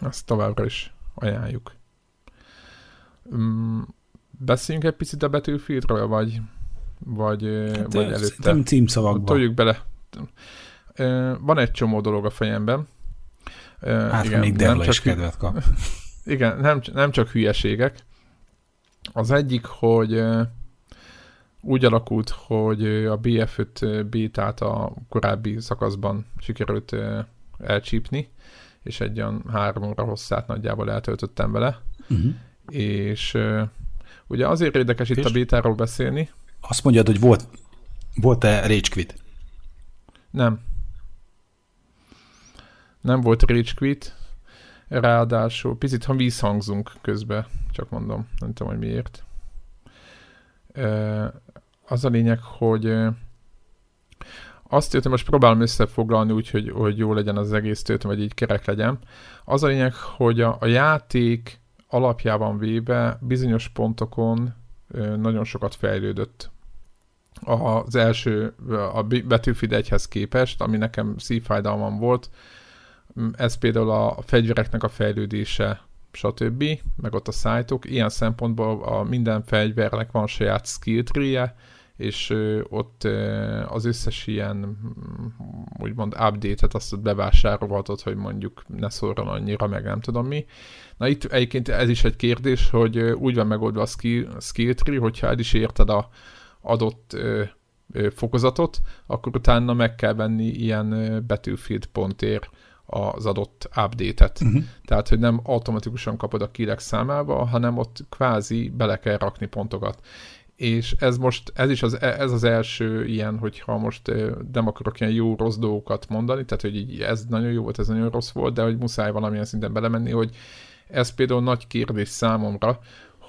[SPEAKER 1] azt továbbra is ajánljuk. Um, beszéljünk egy picit a Battlefieldről, vagy vagy, hát vagy előtte.
[SPEAKER 2] Nem címszavakban.
[SPEAKER 1] Toljuk bele. Van egy csomó dolog a fejemben.
[SPEAKER 2] Hát igen, még Della is kedvet kap.
[SPEAKER 1] Igen, nem, nem csak hülyeségek. Az egyik, hogy úgy alakult, hogy a BF5 bétát a korábbi szakaszban sikerült elcsípni, és egy olyan három óra hosszát nagyjából eltöltöttem vele. Uh-huh. És ugye azért érdekes és? itt a bétáról beszélni,
[SPEAKER 2] azt mondjad, hogy volt, volt-e Rage?
[SPEAKER 1] Nem. Nem volt Rage Quit. Ráadásul, picit, ha vízhangzunk közben, csak mondom, nem tudom, hogy miért. Az a lényeg, hogy azt írtam, most próbálom összefoglalni úgy, hogy, hogy jó legyen az egész tőlem, vagy így kerek legyen. Az a lényeg, hogy a, a játék alapjában véve bizonyos pontokon nagyon sokat fejlődött az első, a Battlefield 1-hez képest, ami nekem szívfájdalmam volt, ez például a fegyvereknek a fejlődése, stb., meg ott a szájtok. Ilyen szempontból a minden fegyvernek van saját skill tree és ott az összes ilyen mm, úgymond update-et azt bevásárolhatod, hogy mondjuk ne szórjon annyira, meg nem tudom mi. Na itt egyébként ez is egy kérdés, hogy úgy van megoldva a skill, skill tree, hogyha el is érted a adott fokozatot, akkor utána meg kell venni ilyen Battlefield pontért az adott update-et. Uh-huh. Tehát, hogy nem automatikusan kapod a killek számába, hanem ott kvázi bele kell rakni pontokat. És ez most, ez is az, ez az első ilyen, hogyha most nem akarok ilyen jó-rossz dolgokat mondani, tehát, hogy így ez nagyon jó volt, ez nagyon rossz volt, de hogy muszáj valamilyen szinten belemenni, hogy ez például nagy kérdés számomra,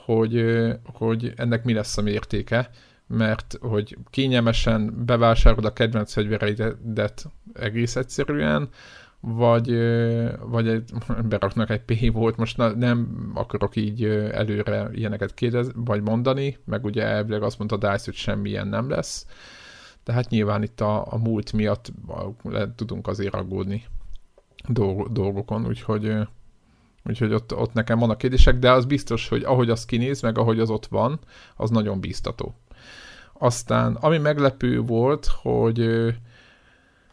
[SPEAKER 1] hogy, hogy ennek mi lesz a mértéke, mert hogy kényelmesen bevásárolod a kedvenc fegyvereidet egész egyszerűen, vagy, vagy egy, beraknak egy P volt, most nem akarok így előre ilyeneket kérdez, vagy mondani, meg ugye elvileg azt mondta Dice, hogy semmilyen nem lesz, de hát nyilván itt a, a múlt miatt le tudunk azért aggódni dolgokon, úgyhogy, úgyhogy ott, ott nekem vannak kérdések, de az biztos, hogy ahogy az kinéz, meg ahogy az ott van, az nagyon bíztató. Aztán, ami meglepő volt, hogy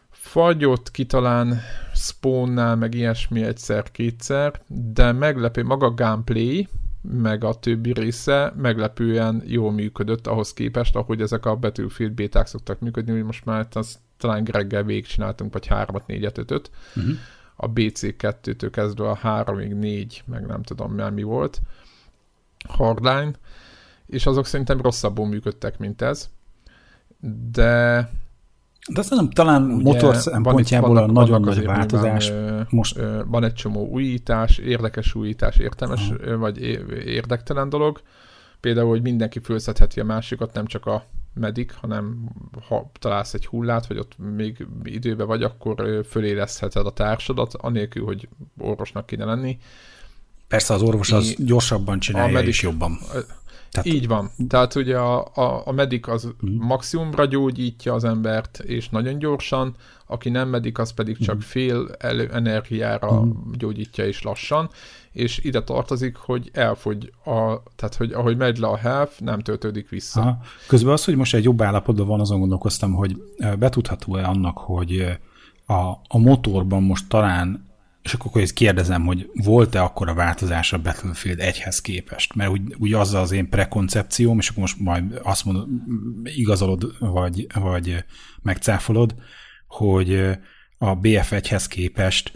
[SPEAKER 1] fagyott ki talán spawnnál, meg ilyesmi egyszer-kétszer, de meglepő maga a gameplay, meg a többi része meglepően jól működött ahhoz képest, ahogy ezek a Battlefield béták szoktak működni, hogy most már talán reggel végigcsináltunk, vagy 3-at, 4-et, 5 uh-huh. A BC2-től kezdve a 3-ig 4, meg nem tudom mi volt. Hardline, és azok szerintem rosszabbul működtek, mint ez. De
[SPEAKER 2] de azt nem, talán Ugye, motor szempontjából a nagyon nagy változás.
[SPEAKER 1] Van, most... van egy csomó újítás, érdekes újítás, értelmes, Aha. vagy érdektelen dolog. Például, hogy mindenki fölszedheti a másikat, nem csak a medik, hanem ha találsz egy hullát, vagy ott még időbe vagy, akkor fölérezheted a társadat, anélkül, hogy orvosnak kéne lenni.
[SPEAKER 2] Persze az orvos az gyorsabban csinálja, a medik, és jobban.
[SPEAKER 1] Tehát... Így van. Tehát ugye a, a, a medik az uh-huh. maximumra gyógyítja az embert, és nagyon gyorsan, aki nem medik, az pedig csak uh-huh. fél elő, energiára uh-huh. gyógyítja és lassan, és ide tartozik, hogy elfogy, a, tehát hogy ahogy megy le a health, nem töltődik vissza. Aha.
[SPEAKER 2] Közben az, hogy most egy jobb állapotban van, azon gondolkoztam, hogy betudható-e annak, hogy a, a motorban most talán és akkor ezt kérdezem, hogy volt-e akkor a változás a Battlefield 1-hez képest? Mert úgy, úgy az az én prekoncepcióm, és akkor most majd azt mondod, igazolod, vagy, vagy megcáfolod, hogy a BF1-hez képest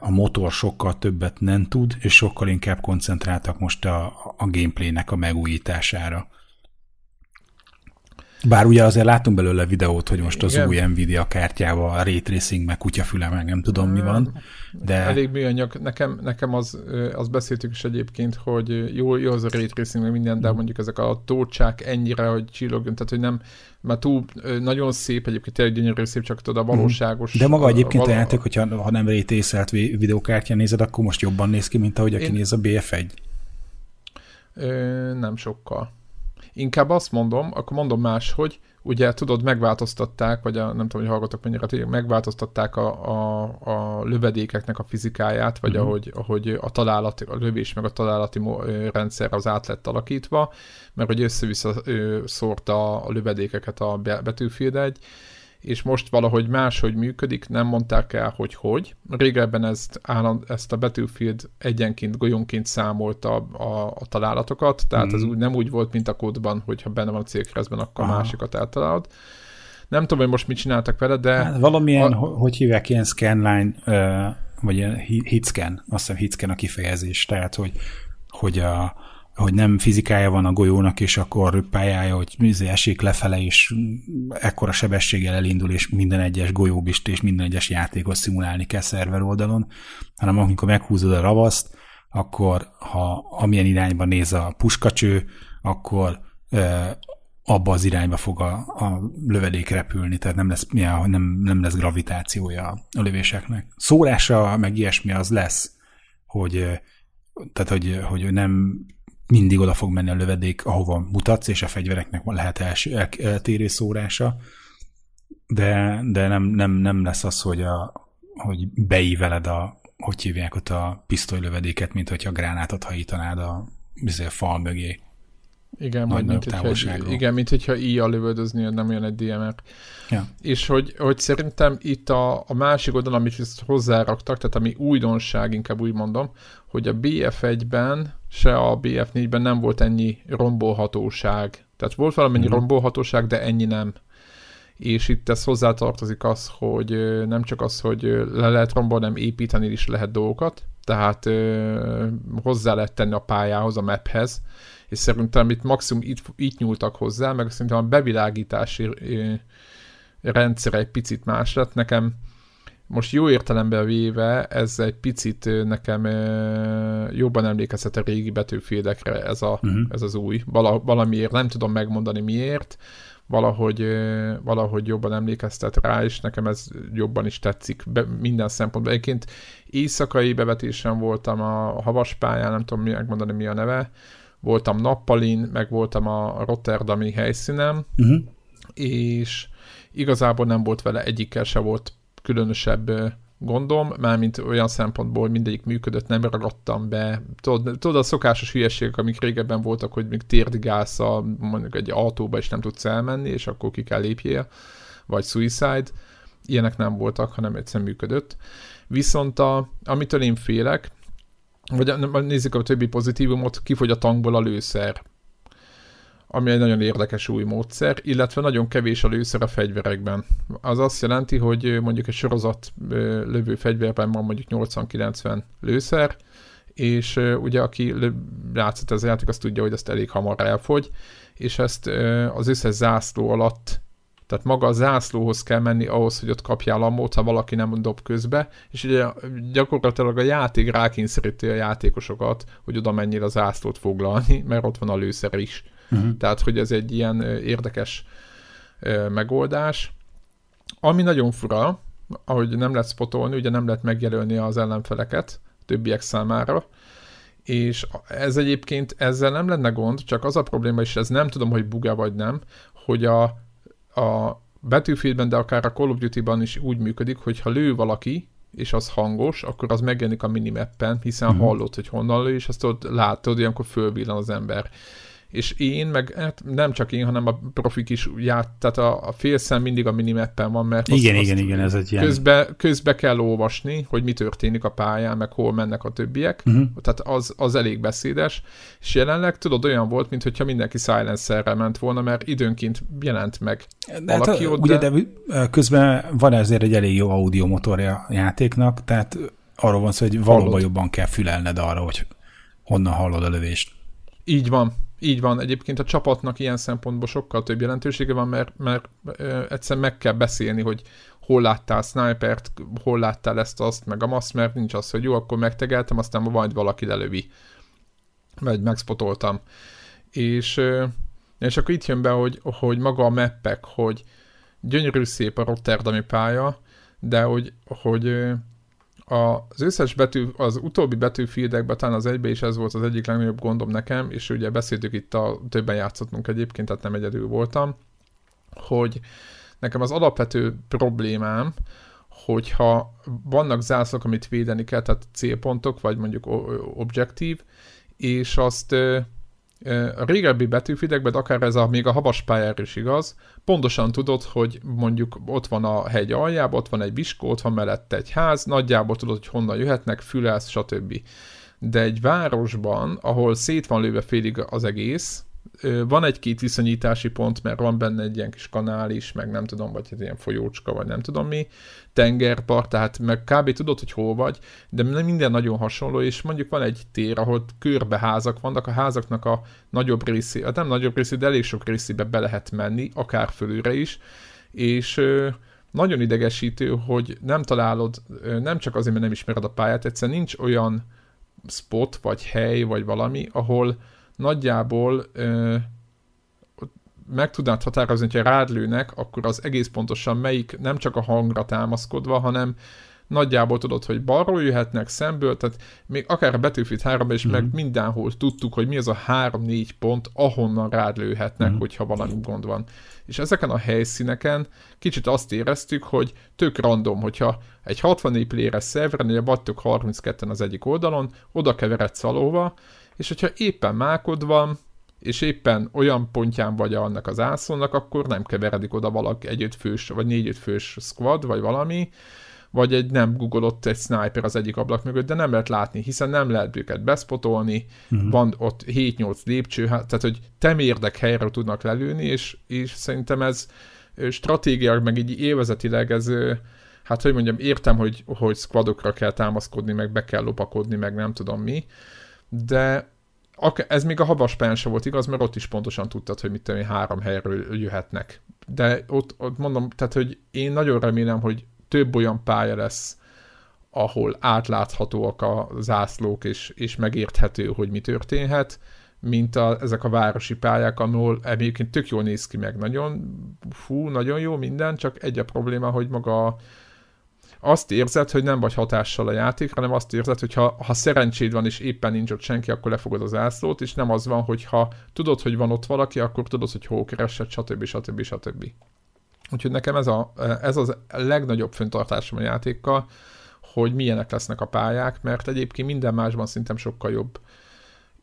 [SPEAKER 2] a motor sokkal többet nem tud, és sokkal inkább koncentráltak most a, a gameplaynek a megújítására. Bár ugye azért látunk belőle videót, hogy most az Igen. új Nvidia kártyával, a Ray Tracing, meg kutyafüle, meg nem tudom mi van. De...
[SPEAKER 1] Elég műanyag. Nekem, nekem az, az beszéltük is egyébként, hogy jó, jó az a Ray Tracing, meg minden, de mm. mondjuk ezek a tócsák ennyire, hogy csillogjon, tehát hogy nem, mert túl nagyon szép, egyébként tényleg gyönyörű szép, csak tudod a mm. valóságos.
[SPEAKER 2] De maga egyébként a, való... a játék, hogyha ha nem Ray Tracelt videókártyán nézed, akkor most jobban néz ki, mint ahogy aki Én... néz a BF1.
[SPEAKER 1] Ö, nem sokkal. Inkább azt mondom, akkor mondom máshogy, ugye tudod, megváltoztatták, vagy a, nem tudom, hogy hallgatok mennyire, megváltoztatták a, a, a lövedékeknek a fizikáját, vagy uh-huh. ahogy, ahogy a találati, a lövés meg a találati rendszer az át lett alakítva, mert hogy össze-vissza szórta a lövedékeket a Battlefield egy, és most valahogy máshogy működik, nem mondták el, hogy hogy. Régebben ezt, álland, ezt a Battlefield egyenként, golyonként számolta a, a, a találatokat, tehát mm. ez úgy, nem úgy volt, mint a kódban, hogyha benne van a célkeresztben, akkor Aha. másikat eltalálod. Nem tudom, hogy most mit csináltak vele, de... Hát
[SPEAKER 2] valamilyen, a... hogy hívják, ilyen scanline, vagy ilyen hitscan, azt hiszem hitscan a kifejezés, tehát hogy, hogy a, hogy nem fizikája van a golyónak, és akkor pályája, hogy izé esik lefele, és ekkora sebességgel elindul, és minden egyes golyóbist és minden egyes játékot szimulálni kell szerver oldalon, hanem amikor meghúzod a ravaszt, akkor ha amilyen irányba néz a puskacső, akkor e, abba az irányba fog a, a lövedék repülni, tehát nem lesz, ja, nem, nem lesz gravitációja a lövéseknek. Szórása, meg ilyesmi az lesz, hogy tehát, hogy, hogy nem mindig oda fog menni a lövedék, ahova mutatsz, és a fegyvereknek lehet els, eltérő szórása, de, de nem, nem, nem lesz az, hogy, a, hogy beíveled a, hogy hívják ott a pisztolylövedéket, mint hogyha gránátot hajítanád a, a fal mögé.
[SPEAKER 1] Igen, Nagy mint hogyha, igen, mint hogyha íjjal lövöldözni, nem jön egy DMR. Ja. És hogy, hogy szerintem itt a, a másik oldalon, amit ezt hozzáraktak, tehát ami újdonság, inkább úgy mondom, hogy a BF1-ben, se a BF4-ben nem volt ennyi rombolhatóság. Tehát volt valamennyi mm. rombolhatóság, de ennyi nem. És itt ez hozzátartozik az, hogy nem csak az, hogy le lehet rombolni, hanem építeni is lehet dolgokat, tehát hozzá lehet tenni a pályához, a maphez, és szerintem itt maximum itt, itt nyúltak hozzá, meg szerintem a bevilágítási rendszer egy picit más lett. Nekem most jó értelemben véve ez egy picit nekem jobban emlékezhet a régi betűfédekre ez, a, uh-huh. ez az új. Vala, valamiért nem tudom megmondani miért, valahogy, valahogy jobban emlékeztet rá, és nekem ez jobban is tetszik be, minden szempontból. Egyébként éjszakai bevetésen voltam a havaspályán, nem tudom megmondani mi a neve, voltam nappalin, meg voltam a Rotterdami helyszínen, uh-huh. és igazából nem volt vele egyikkel se volt különösebb gondom, mármint olyan szempontból, hogy mindegyik működött, nem ragadtam be. Tudod, tudod a szokásos hülyeségek, amik régebben voltak, hogy még térdigálsz a, mondjuk egy autóba, és nem tudsz elmenni, és akkor ki kell lépjél, vagy suicide. Ilyenek nem voltak, hanem egyszerűen működött. Viszont a, amitől én félek, vagy nézzük a többi pozitívumot, kifogy a tankból a lőszer ami egy nagyon érdekes új módszer, illetve nagyon kevés a lőszer a fegyverekben. Az azt jelenti, hogy mondjuk egy sorozat lövő fegyverben van mondjuk 80-90 lőszer, és ugye aki játszott ez a játék, azt tudja, hogy ezt elég hamar elfogy, és ezt az összes zászló alatt tehát maga a zászlóhoz kell menni ahhoz, hogy ott kapjál ammót, ha valaki nem dob közbe, és ugye gyakorlatilag a játék rákényszeríti a játékosokat, hogy oda menjél a zászlót foglalni, mert ott van a lőszer is. Uh-huh. Tehát, hogy ez egy ilyen érdekes megoldás. Ami nagyon fura, ahogy nem lehet spotolni, ugye nem lehet megjelölni az ellenfeleket többiek számára, és ez egyébként ezzel nem lenne gond, csak az a probléma, és ez nem tudom, hogy buga vagy nem, hogy a, a Battlefieldben, de akár a Call of Duty-ban is úgy működik, hogy ha lő valaki, és az hangos, akkor az megjelenik a minimappen, hiszen uh-huh. hallod, hogy honnan lő, és azt ott látod, ilyenkor fölvillan az ember és én, meg hát nem csak én, hanem a profik is ját, tehát a, a félszem mindig a minimappen van, mert
[SPEAKER 2] igen, azt, igen, azt igen, ez egy
[SPEAKER 1] ilyen... Közbe, közbe kell olvasni, hogy mi történik a pályán, meg hol mennek a többiek, uh-huh. tehát az, az elég beszédes, és jelenleg tudod, olyan volt, mintha mindenki silencerrel ment volna, mert időnként jelent meg
[SPEAKER 2] de hát valaki hát, ott, ugye, de... de közben van ezért egy elég jó audio motorja a játéknak, tehát arról van szó, hogy valóban jobban kell fülelned arra, hogy honnan hallod a lövést.
[SPEAKER 1] Így van, így van, egyébként a csapatnak ilyen szempontból sokkal több jelentősége van, mert, mert egyszer meg kell beszélni, hogy hol láttál snipert, hol láttál ezt, azt, meg a azt, mert nincs az, hogy jó, akkor megtegeltem, aztán majd valaki lelövi. Vagy megspotoltam. És, és akkor itt jön be, hogy, hogy maga a meppek, hogy gyönyörű szép a Rotterdami pálya, de hogy, hogy az összes betű, az utóbbi betűfieldekben, talán az egybe is ez volt az egyik legnagyobb gondom nekem, és ugye beszéltük itt, a többen játszottunk egyébként, tehát nem egyedül voltam, hogy nekem az alapvető problémám, hogyha vannak zászlók, amit védeni kell, tehát célpontok, vagy mondjuk objektív, és azt a régebbi betűfidekben, akár ez a, még a havas pályára is igaz, pontosan tudod, hogy mondjuk ott van a hegy aljában, ott van egy viskó, ott van mellette egy ház, nagyjából tudod, hogy honnan jöhetnek, fülelsz, stb. De egy városban, ahol szét van lőve félig az egész, van egy-két viszonyítási pont, mert van benne egy ilyen kis kanál is, meg nem tudom, vagy egy ilyen folyócska, vagy nem tudom mi, tengerpart, tehát meg kb. tudod, hogy hol vagy, de minden nagyon hasonló, és mondjuk van egy tér, ahol körbeházak vannak, a házaknak a nagyobb részé, hát nem nagyobb részé, de elég sok részébe be lehet menni, akár fölülre is, és nagyon idegesítő, hogy nem találod, nem csak azért, mert nem ismered a pályát, egyszerűen nincs olyan spot, vagy hely, vagy valami, ahol nagyjából ö, meg tudnád határozni, hogyha rád lőnek, akkor az egész pontosan melyik, nem csak a hangra támaszkodva, hanem nagyjából tudod, hogy balról jöhetnek szemből, tehát még akár a Battlefield 3 is mm-hmm. meg mhm. mindenhol tudtuk, hogy mi az a 3-4 pont, ahonnan rád lőhetnek, mm-hmm. hogyha valami gond van. És ezeken a helyszíneken kicsit azt éreztük, hogy tök random, hogyha egy 64 playeres szerveren, ugye vagytok 32-en az egyik oldalon, oda keveredsz valóva, és hogyha éppen mákod van, és éppen olyan pontján vagy annak az ászónak, akkor nem keveredik oda valaki egy fős, vagy négy fős squad, vagy valami, vagy egy nem googolott egy sniper az egyik ablak mögött, de nem lehet látni, hiszen nem lehet őket beszpotolni, uh-huh. van ott 7-8 lépcső, hát, tehát hogy temérdek helyre tudnak lelőni, és, és szerintem ez stratégiák, meg így évezetileg ez, hát hogy mondjam, értem, hogy, hogy squadokra kell támaszkodni, meg be kell lopakodni, meg nem tudom mi, de ez még a habaspen sem volt igaz, mert ott is pontosan tudtad, hogy mit tudom, három helyről jöhetnek. De ott, ott mondom, tehát, hogy én nagyon remélem, hogy több olyan pálya lesz, ahol átláthatóak a zászlók, és, és megérthető, hogy mi történhet, mint a, ezek a városi pályák, ahol egyébként tök jól néz ki meg, nagyon, fú, nagyon jó minden, csak egy a probléma, hogy maga azt érzed, hogy nem vagy hatással a játék, hanem azt érzed, hogy ha, ha szerencséd van, és éppen nincs ott senki, akkor lefogod az ászlót, és nem az van, hogy ha tudod, hogy van ott valaki, akkor tudod, hogy hol keresed, stb. stb. stb. Úgyhogy nekem ez, a, ez az legnagyobb föntartásom a játékkal, hogy milyenek lesznek a pályák, mert egyébként minden másban szerintem sokkal jobb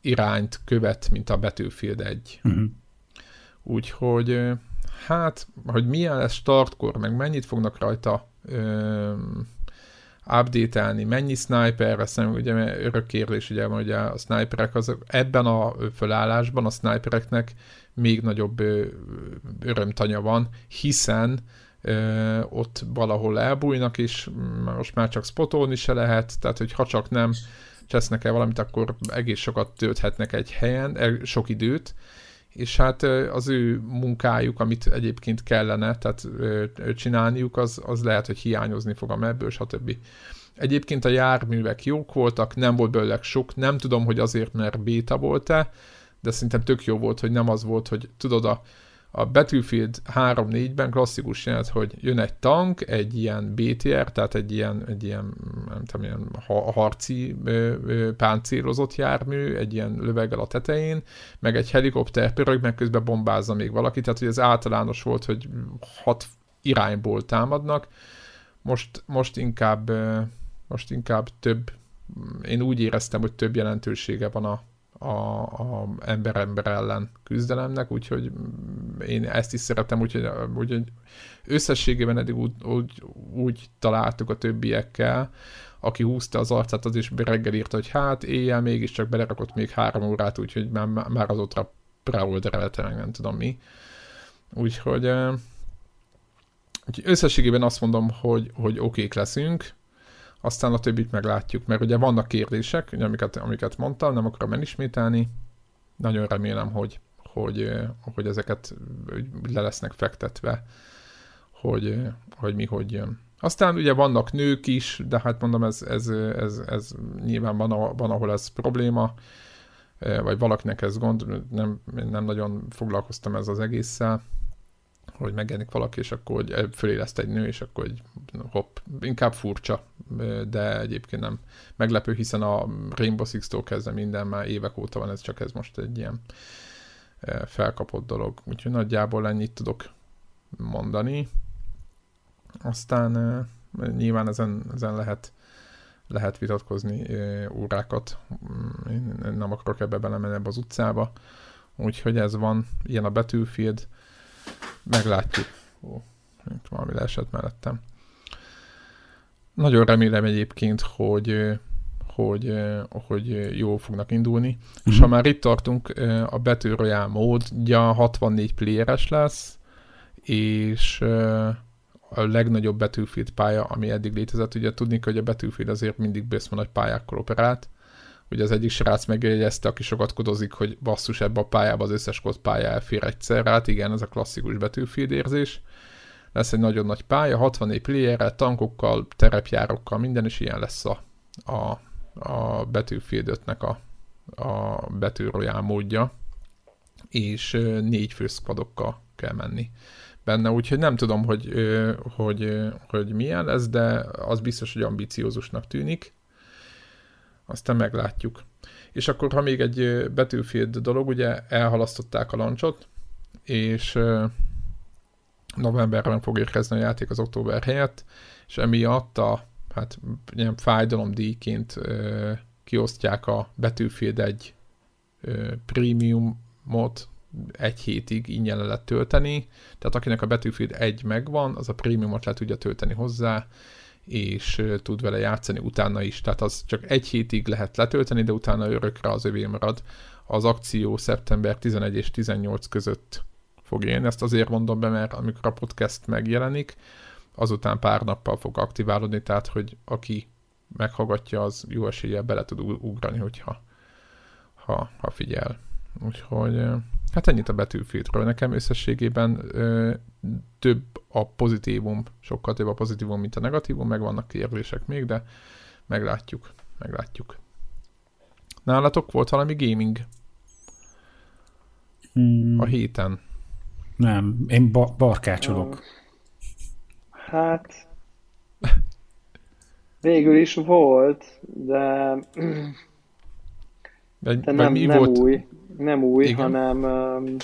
[SPEAKER 1] irányt követ, mint a Battlefield 1. Uh-huh. Úgyhogy hát, hogy milyen lesz startkor, meg mennyit fognak rajta ö, update-elni, mennyi sniper, azt nem, ugye örök kérdés, ugye, ugye a sniperek az, ebben a fölállásban a snipereknek még nagyobb örömtanya van, hiszen ö, ott valahol elbújnak, és most már csak spotolni se lehet, tehát hogy ha csak nem csesznek el valamit, akkor egész sokat tölthetnek egy helyen, e, sok időt, és hát az ő munkájuk, amit egyébként kellene tehát csinálniuk, az, az lehet, hogy hiányozni fog a mebből, stb. Egyébként a járművek jók voltak, nem volt belőle sok, nem tudom, hogy azért, mert béta volt-e, de szerintem tök jó volt, hogy nem az volt, hogy tudod, a, a Battlefield 3-4-ben klasszikus jelent, hogy jön egy tank, egy ilyen BTR, tehát egy ilyen, egy ilyen nem tudom, ilyen harci ö, ö, páncélozott jármű, egy ilyen löveggel a tetején, meg egy helikopter pörög, meg közben bombázza még valaki, tehát hogy ez általános volt, hogy hat irányból támadnak. Most, most inkább most inkább több, én úgy éreztem, hogy több jelentősége van a, a, a ember-ember ellen küzdelemnek, úgyhogy én ezt is szeretem, úgyhogy, úgyhogy összességében eddig úgy, úgy, úgy találtuk a többiekkel, aki húzta az arcát, az is reggel írta, hogy hát éjjel mégiscsak belerakott még három órát, úgyhogy már, már azóta preolderelte, meg nem tudom mi. Úgyhogy, úgyhogy összességében azt mondom, hogy, hogy okék leszünk, aztán a többit meglátjuk, mert ugye vannak kérdések, amiket, amiket mondtam, nem akarom elismételni, nagyon remélem, hogy, hogy, hogy ezeket le lesznek fektetve, hogy, hogy mi hogy jön. Aztán ugye vannak nők is, de hát mondom, ez, ez, ez, ez nyilván van, van, ahol ez probléma, vagy valakinek ez gond, nem, nem nagyon foglalkoztam ez az egésszel, hogy megjelenik valaki, és akkor hogy föléleszt egy nő, és akkor hogy hopp, inkább furcsa, de egyébként nem meglepő, hiszen a Rainbow Six-tól kezdve minden már évek óta van, ez csak ez most egy ilyen felkapott dolog. Úgyhogy nagyjából ennyit tudok mondani. Aztán nyilván ezen, ezen lehet lehet vitatkozni órákat. Én nem akarok ebbe belemenni ebbe az utcába. Úgyhogy ez van, ilyen a Battlefield. Meglátjuk. Ó, itt valami leesett mellettem. Nagyon remélem egyébként, hogy, hogy, hogy jól fognak indulni. Uh-huh. És ha már itt tartunk, a Battle Royale módja 64 playeres lesz, és a legnagyobb Battlefield pálya, ami eddig létezett. Ugye tudni, hogy a Battlefield azért mindig beszmó nagy pályákkal operált. Ugye az egyik srác megjegyezte, aki sokat kodozik, hogy basszus ebbe a pályába az összes kod pálya elfér egyszer. Hát igen, ez a klasszikus Battlefield érzés. Lesz egy nagyon nagy pálya, 64 playerrel, tankokkal, terepjárokkal, minden is ilyen lesz a, a, a Battlefield 5-nek a, a Battle módja, és négy főszkvadokkal kell menni benne, úgyhogy nem tudom, hogy, hogy, hogy milyen lesz, de az biztos, hogy ambiciózusnak tűnik. Aztán meglátjuk. És akkor, ha még egy Battlefield dolog, ugye elhalasztották a lancsot, és novemberben fog érkezni a játék az október helyett, és emiatt a hát ilyen fájdalomdíjként ö, kiosztják a Battlefield egy ö, prémiumot, egy hétig ingyen le lehet tölteni, tehát akinek a Battlefield 1 megvan, az a prémiumot le tudja tölteni hozzá, és tud vele játszani utána is, tehát az csak egy hétig lehet letölteni, de utána örökre az övé marad. Az akció szeptember 11 és 18 között fog élni, ezt azért mondom be, mert amikor a podcast megjelenik, azután pár nappal fog aktiválódni, tehát hogy aki meghallgatja, az jó eséllyel bele tud ugrani, hogyha ha, ha figyel. Úgyhogy hát ennyit a betűfiltről. Nekem összességében több a pozitívum, sokkal több a pozitívum, mint a negatívum, meg vannak kérdések még, de meglátjuk, meglátjuk. Nálatok volt valami gaming? Hmm. A héten?
[SPEAKER 2] Nem, én ba- barkácsolok.
[SPEAKER 3] Hát, végül is volt, de, de, de nem, mi nem volt? új nem új, Igen. hanem,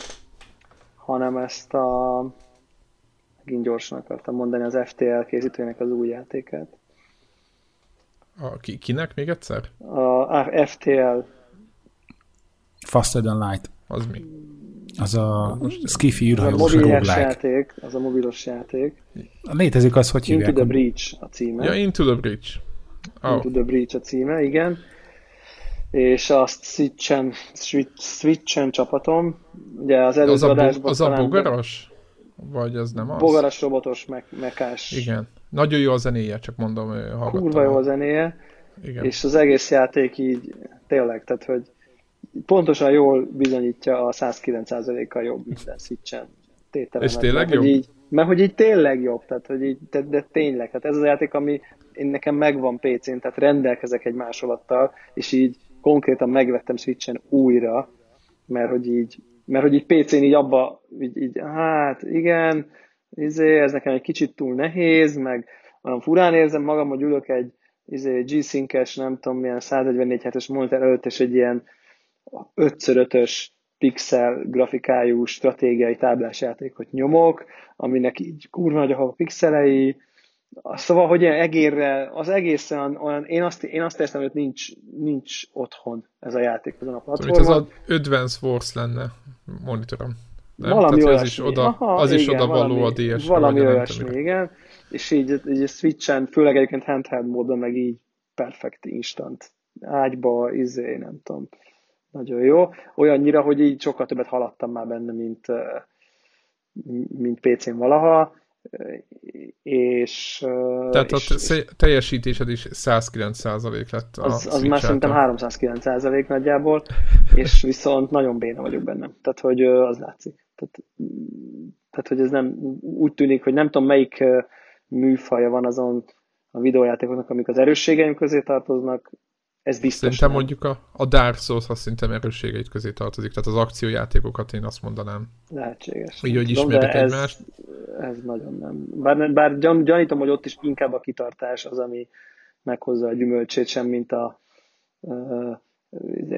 [SPEAKER 3] hanem ezt a megint gyorsan akartam mondani, az FTL készítőnek az új játékát.
[SPEAKER 1] A, ki, kinek még egyszer?
[SPEAKER 3] A, FTL.
[SPEAKER 2] Faster Than Light.
[SPEAKER 1] Az mi?
[SPEAKER 2] Az a Skiffy
[SPEAKER 3] űrhajós roguelike. játék, az a mobilos játék.
[SPEAKER 2] Létezik az, hogy
[SPEAKER 3] hívják? Into the Breach a címe.
[SPEAKER 1] Ja, Into the Breach.
[SPEAKER 3] Oh. Into the Breach a címe, igen és azt switchen, switch, switchen csapatom. Ugye az előző
[SPEAKER 1] az a,
[SPEAKER 3] adásban
[SPEAKER 1] az a bogaras? Vagy az nem az?
[SPEAKER 3] Bogaras robotos me- mekás.
[SPEAKER 1] Igen. Nagyon jó a zenéje, csak mondom,
[SPEAKER 3] hallgattam. Kurva jó a zenéje. Igen. És az egész játék így tényleg, tehát hogy pontosan jól bizonyítja a 109%-kal jobb minden switchen
[SPEAKER 1] tételemet. És tényleg jobb?
[SPEAKER 3] Így, mert hogy így tényleg jobb, tehát hogy így, de, de tényleg, hát ez az a játék, ami én nekem megvan PC-n, tehát rendelkezek egy másolattal, és így konkrétan megvettem Switchen újra, mert hogy így, mert hogy így PC-n így abba, így, így hát igen, izé, ez nekem egy kicsit túl nehéz, meg olyan furán érzem magam, hogy ülök egy izé, G-Sync-es, nem tudom milyen 144 hetes monitor előtt, és egy ilyen 5x5-ös pixel grafikájú stratégiai táblás játékot nyomok, aminek így kurva nagy a pixelei, Szóval, hogy ilyen egérre, az egészen olyan, én azt, én azt érzem, hogy nincs, nincs otthon ez a játék azon a platformon.
[SPEAKER 1] Ez az Advance Force lenne monitorom.
[SPEAKER 3] Nem? Valami Tehát,
[SPEAKER 1] olyasmi. Az is oda, Aha, az igen, is oda valami, való a ds
[SPEAKER 3] Valami olyasmi, igen. És így, így a Switch-en, főleg egyébként handheld módon, meg így perfekt instant. Ágyba, izé, nem tudom. Nagyon jó. Olyannyira, hogy így sokkal többet haladtam már benne, mint, mint PC-n valaha és...
[SPEAKER 1] Tehát és, a teljesítésed is 109% lett a
[SPEAKER 3] Az, az már szerintem 309% nagyjából, és viszont nagyon béna vagyok benne. Tehát, hogy az látszik. Tehát, tehát, hogy ez nem úgy tűnik, hogy nem tudom, melyik műfaja van azon a videójátékoknak, amik az erősségeim közé tartoznak, ez biztos.
[SPEAKER 1] Szerintem nem. mondjuk a, a Dark Souls azt szerintem erősségeit közé tartozik, tehát az akciójátékokat én azt mondanám.
[SPEAKER 3] Lehetséges.
[SPEAKER 1] Így, hogy ismerjük ez, egymást.
[SPEAKER 3] Ez nagyon nem. Bár, bár gyan, gyanítom, hogy ott is inkább a kitartás az, ami meghozza a gyümölcsét, sem mint a uh,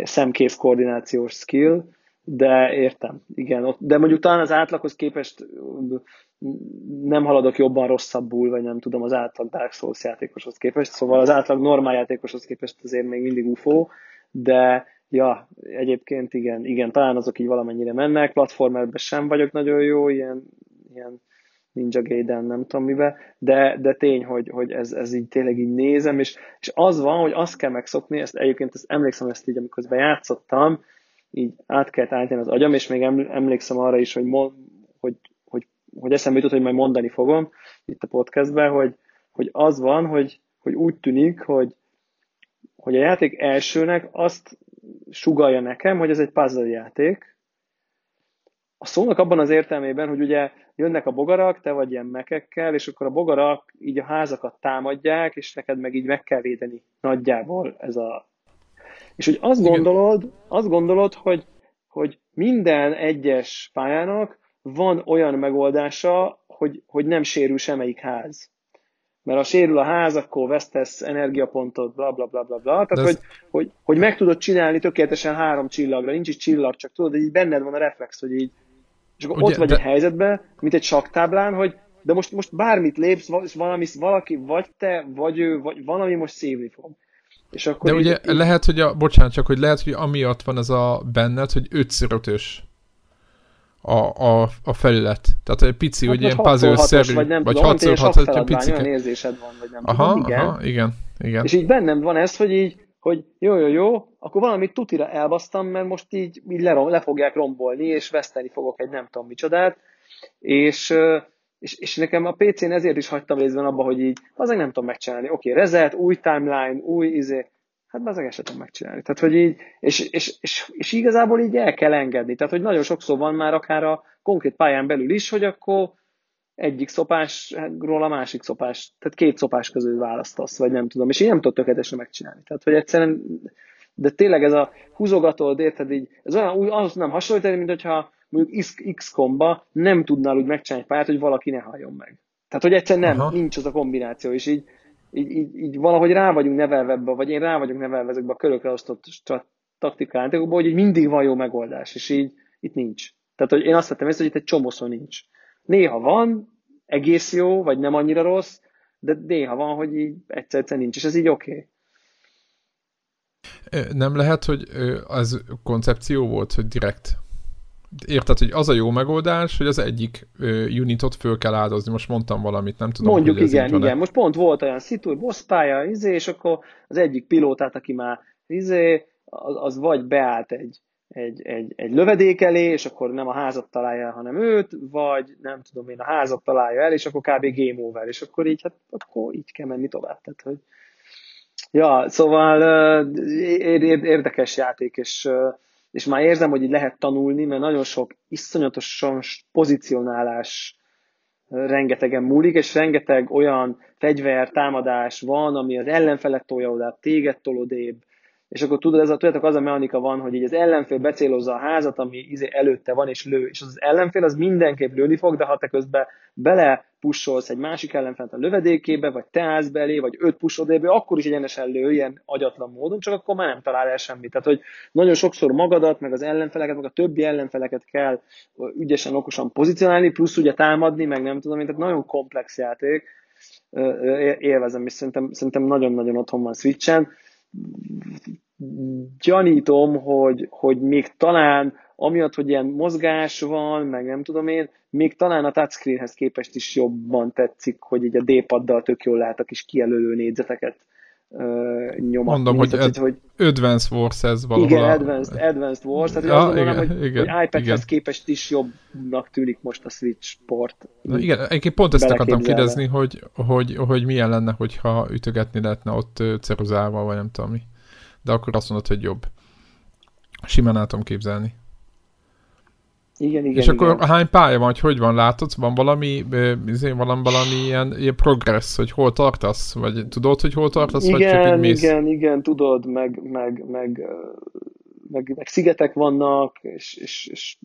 [SPEAKER 3] szemkész koordinációs skill, de értem, igen. De mondjuk talán az átlaghoz képest nem haladok jobban rosszabbul, vagy nem tudom, az átlag Dark Souls játékoshoz képest, szóval az átlag normál játékoshoz képest azért még mindig UFO, de ja, egyébként igen, igen, talán azok így valamennyire mennek, platformerben sem vagyok nagyon jó, ilyen, ilyen Ninja Gaiden, nem tudom mivel, de, de tény, hogy, hogy ez, ez így tényleg így nézem, és, és az van, hogy azt kell megszokni, ezt egyébként ezt emlékszem ezt így, amikor játszottam, így át kellett állítani az agyam, és még emlékszem arra is, hogy, hogy, hogy, hogy eszembe jutott, hogy majd mondani fogom itt a podcastben, hogy, hogy az van, hogy, hogy úgy tűnik, hogy, hogy a játék elsőnek azt sugalja nekem, hogy ez egy puzzle játék, a szónak abban az értelmében, hogy ugye jönnek a bogarak, te vagy ilyen mekekkel, és akkor a bogarak így a házakat támadják, és neked meg így meg kell védeni nagyjából ez a... És hogy azt gondolod, azt gondolod, hogy, hogy minden egyes pályának van olyan megoldása, hogy, hogy nem sérül semmelyik ház. Mert ha sérül a ház, akkor vesztesz energiapontot, bla bla bla bla bla. Tehát, hogy, hogy, hogy meg tudod csinálni tökéletesen három csillagra, nincs is csillag, csak tudod, hogy így benned van a reflex, hogy így, és akkor Ugye, ott vagy de... egy helyzetben, mint egy saktáblán, hogy de most, most bármit lépsz, valami, valaki, vagy te, vagy ő, vagy valami most szívni fog.
[SPEAKER 1] És akkor de így, ugye így... lehet, hogy a, bocsánat, csak hogy lehet, hogy amiatt van ez a benned, hogy 5 a, a, a felület. Tehát egy pici, hát hogy ilyen puzzle-szerű,
[SPEAKER 3] vagy, nem
[SPEAKER 1] vagy
[SPEAKER 3] tudom, 6 6 egy pici. Olyan érzésed van, vagy nem
[SPEAKER 1] aha, tudom, igen. Aha, igen, igen.
[SPEAKER 3] És így bennem van ez, hogy így, hogy jó, jó, jó, akkor valamit tutira elbasztam, mert most így, így le, le fogják rombolni, és veszteni fogok egy nem tudom micsodát, és, és, és nekem a PC-n ezért is hagytam részben abba, hogy így, az nem tudom megcsinálni. Oké, okay, reset, új timeline, új izé, hát az ezt tudom megcsinálni. Tehát, hogy így, és, és, és, és, igazából így el kell engedni. Tehát, hogy nagyon sokszor van már akár a konkrét pályán belül is, hogy akkor egyik szopásról a másik szopás, tehát két szopás közül választasz, vagy nem tudom, és én nem tudod tökéletesen megcsinálni. Tehát, hogy egyszerűen, de tényleg ez a húzogatod, érted így, ez olyan úgy, az nem hasonlítani, mint hogyha mondjuk X-komba nem tudnál úgy megcsinálni egy pályát, hogy valaki ne halljon meg. Tehát, hogy egyszerűen nem, Aha. nincs az a kombináció, és így, így, így, így, valahogy rá vagyunk nevelve ebbe, vagy én rá vagyok nevelve ezekbe a körökre osztott taktikájátékokba, hogy mindig van jó megoldás, és így itt nincs. Tehát, hogy én azt vettem észre, hogy itt egy csomószó nincs. Néha van, egész jó, vagy nem annyira rossz, de néha van, hogy így egyszer-egyszer nincs, és ez így oké.
[SPEAKER 1] Okay. Nem lehet, hogy az koncepció volt, hogy direkt Érted, hogy az a jó megoldás, hogy az egyik unitot föl kell áldozni. Most mondtam valamit, nem tudom.
[SPEAKER 3] Mondjuk hogy igen, igen. Most pont volt olyan szitu, hogy boss pálya, izé, és akkor az egyik pilótát, aki már izé, az, az vagy beállt egy, egy, egy, egy lövedék elé, és akkor nem a házat találja, hanem őt, vagy nem tudom én, a házat találja el, és akkor kb. game over, és akkor így, hát akkor így kell menni tovább. Tehát, hogy... Ja, szóval érdekes játék, és, és már érzem, hogy így lehet tanulni, mert nagyon sok iszonyatosan pozícionálás rengetegen múlik, és rengeteg olyan fegyver, támadás van, ami az ellenfelet tolja oda, téged tolodébb, és akkor tudod, ez a, tudjátok, az a mechanika van, hogy így az ellenfél becélozza a házat, ami izé előtte van, és lő, és az ellenfél az mindenképp lőni fog, de ha te közben bele pusolsz egy másik ellenfélt a lövedékébe, vagy te állsz belé, vagy öt pusodébe, akkor is egyenesen lő, ilyen agyatlan módon, csak akkor már nem talál el semmit. Tehát, hogy nagyon sokszor magadat, meg az ellenfeleket, meg a többi ellenfeleket kell ügyesen, okosan pozícionálni, plusz ugye támadni, meg nem tudom, tehát nagyon komplex játék, élvezem, és szerintem, szerintem nagyon-nagyon otthon van Switchen gyanítom, hogy, hogy még talán amiatt, hogy ilyen mozgás van, meg nem tudom én, még talán a touchscreenhez képest is jobban tetszik, hogy így a D-paddal tök jól lehet a kis kijelölő négyzeteket nyomatni.
[SPEAKER 1] Mondom, hogy, ad, hogy Advanced Wars ez valahol.
[SPEAKER 3] Igen, Advanced, Advanced Wars, tehát ja, azt gondolom, igen, hogy, igen, hogy iPadhez képest is jobbnak tűnik most a Switch port.
[SPEAKER 1] Na, igen, egyébként pont ezt akartam kérdezni, hogy, hogy, hogy milyen lenne, hogyha ütögetni lehetne ott ceruzával, vagy nem tudom mi. De akkor azt mondod, hogy jobb. Simán tudom képzelni.
[SPEAKER 3] Igen, igen,
[SPEAKER 1] És
[SPEAKER 3] igen.
[SPEAKER 1] akkor hány pálya van, hogy hogy van, látod? Van valami, izé, valami, valami ilyen, ilyen progress, hogy hol tartasz? Vagy tudod, hogy hol tartasz?
[SPEAKER 3] Igen,
[SPEAKER 1] vagy
[SPEAKER 3] csak mész? igen, igen, tudod, meg, meg, meg, meg, meg szigetek vannak, és, és, és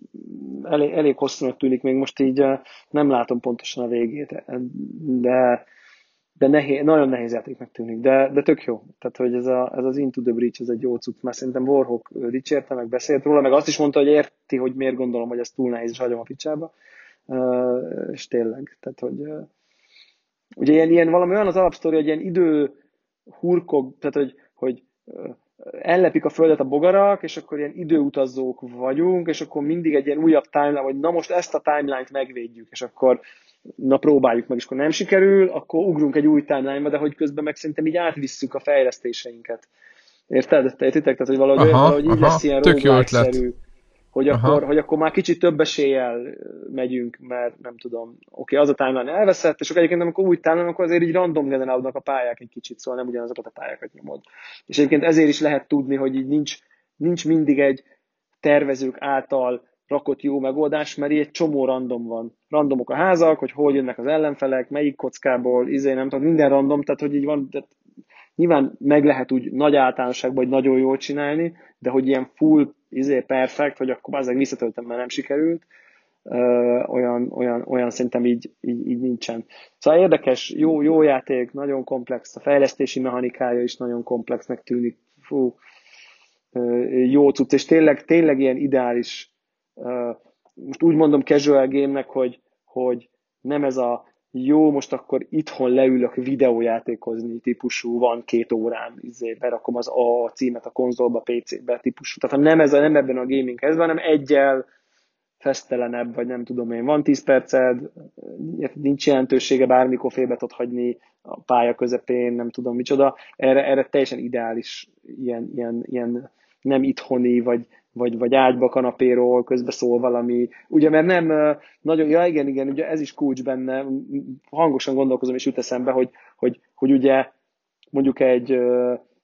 [SPEAKER 3] elég, elég hosszúnak tűnik, még most így nem látom pontosan a végét, de de nehéz, nagyon nehéz játéknak tűnik, de, de tök jó. Tehát, hogy ez, a, ez az Into the Breach, ez egy jó cucc, mert szerintem Warhawk dicsérte, meg beszélt róla, meg azt is mondta, hogy érti, hogy miért gondolom, hogy ez túl nehéz, és hagyom a picsába. Uh, és tényleg, tehát, hogy uh, ugye ilyen, ilyen valami olyan az alapsztori, hogy ilyen idő hurkog, tehát, hogy, hogy uh, ellepik a földet a bogarak, és akkor ilyen időutazók vagyunk, és akkor mindig egy ilyen újabb timeline, hogy na most ezt a timeline-t megvédjük, és akkor na próbáljuk meg, és akkor nem sikerül, akkor ugrunk egy új timeline-ba, de hogy közben meg szerintem így átvisszük a fejlesztéseinket. Érted? Értitek? Tehát, hogy valahogy, aha, valahogy így aha, lesz ilyen tök jó ötlet hogy akkor, hogy akkor már kicsit több eséllyel megyünk, mert nem tudom, oké, okay, az a timeline elveszett, és akkor egyébként amikor új timeline, akkor azért így random generálódnak a pályák egy kicsit, szóval nem ugyanazokat a pályákat nyomod. És egyébként ezért is lehet tudni, hogy így nincs, nincs mindig egy tervezők által rakott jó megoldás, mert így egy csomó random van. Randomok a házak, hogy hol jönnek az ellenfelek, melyik kockából, izé, nem tudom, minden random, tehát hogy így van, tehát nyilván meg lehet úgy nagy általánosságban, hogy nagyon jól csinálni, de hogy ilyen full izé, perfekt, hogy akkor azért visszatöltem, mert nem sikerült, olyan, olyan, olyan szerintem így, így, így nincsen. Szóval érdekes, jó, jó játék, nagyon komplex, a fejlesztési mechanikája is nagyon komplexnek tűnik, fú, jó cucc, és tényleg, tényleg ilyen ideális, most úgy mondom casual game-nek, hogy, hogy nem ez a jó, most akkor itthon leülök videójátékozni típusú, van két órám, izé, berakom az A címet a konzolba, PC-be típusú. Tehát nem, ez a, nem ebben a gaming ez hanem egyel fesztelenebb, vagy nem tudom én, van 10 perced, nincs jelentősége, bármikor félbe tudod hagyni a pálya közepén, nem tudom micsoda. Erre, erre teljesen ideális ilyen, ilyen, ilyen nem itthoni, vagy, vagy, vagy ágyba kanapéról, közbe szól valami. Ugye, mert nem nagyon, ja igen, igen, ugye ez is kulcs benne, hangosan gondolkozom, és jut eszembe, hogy, hogy, hogy ugye mondjuk egy,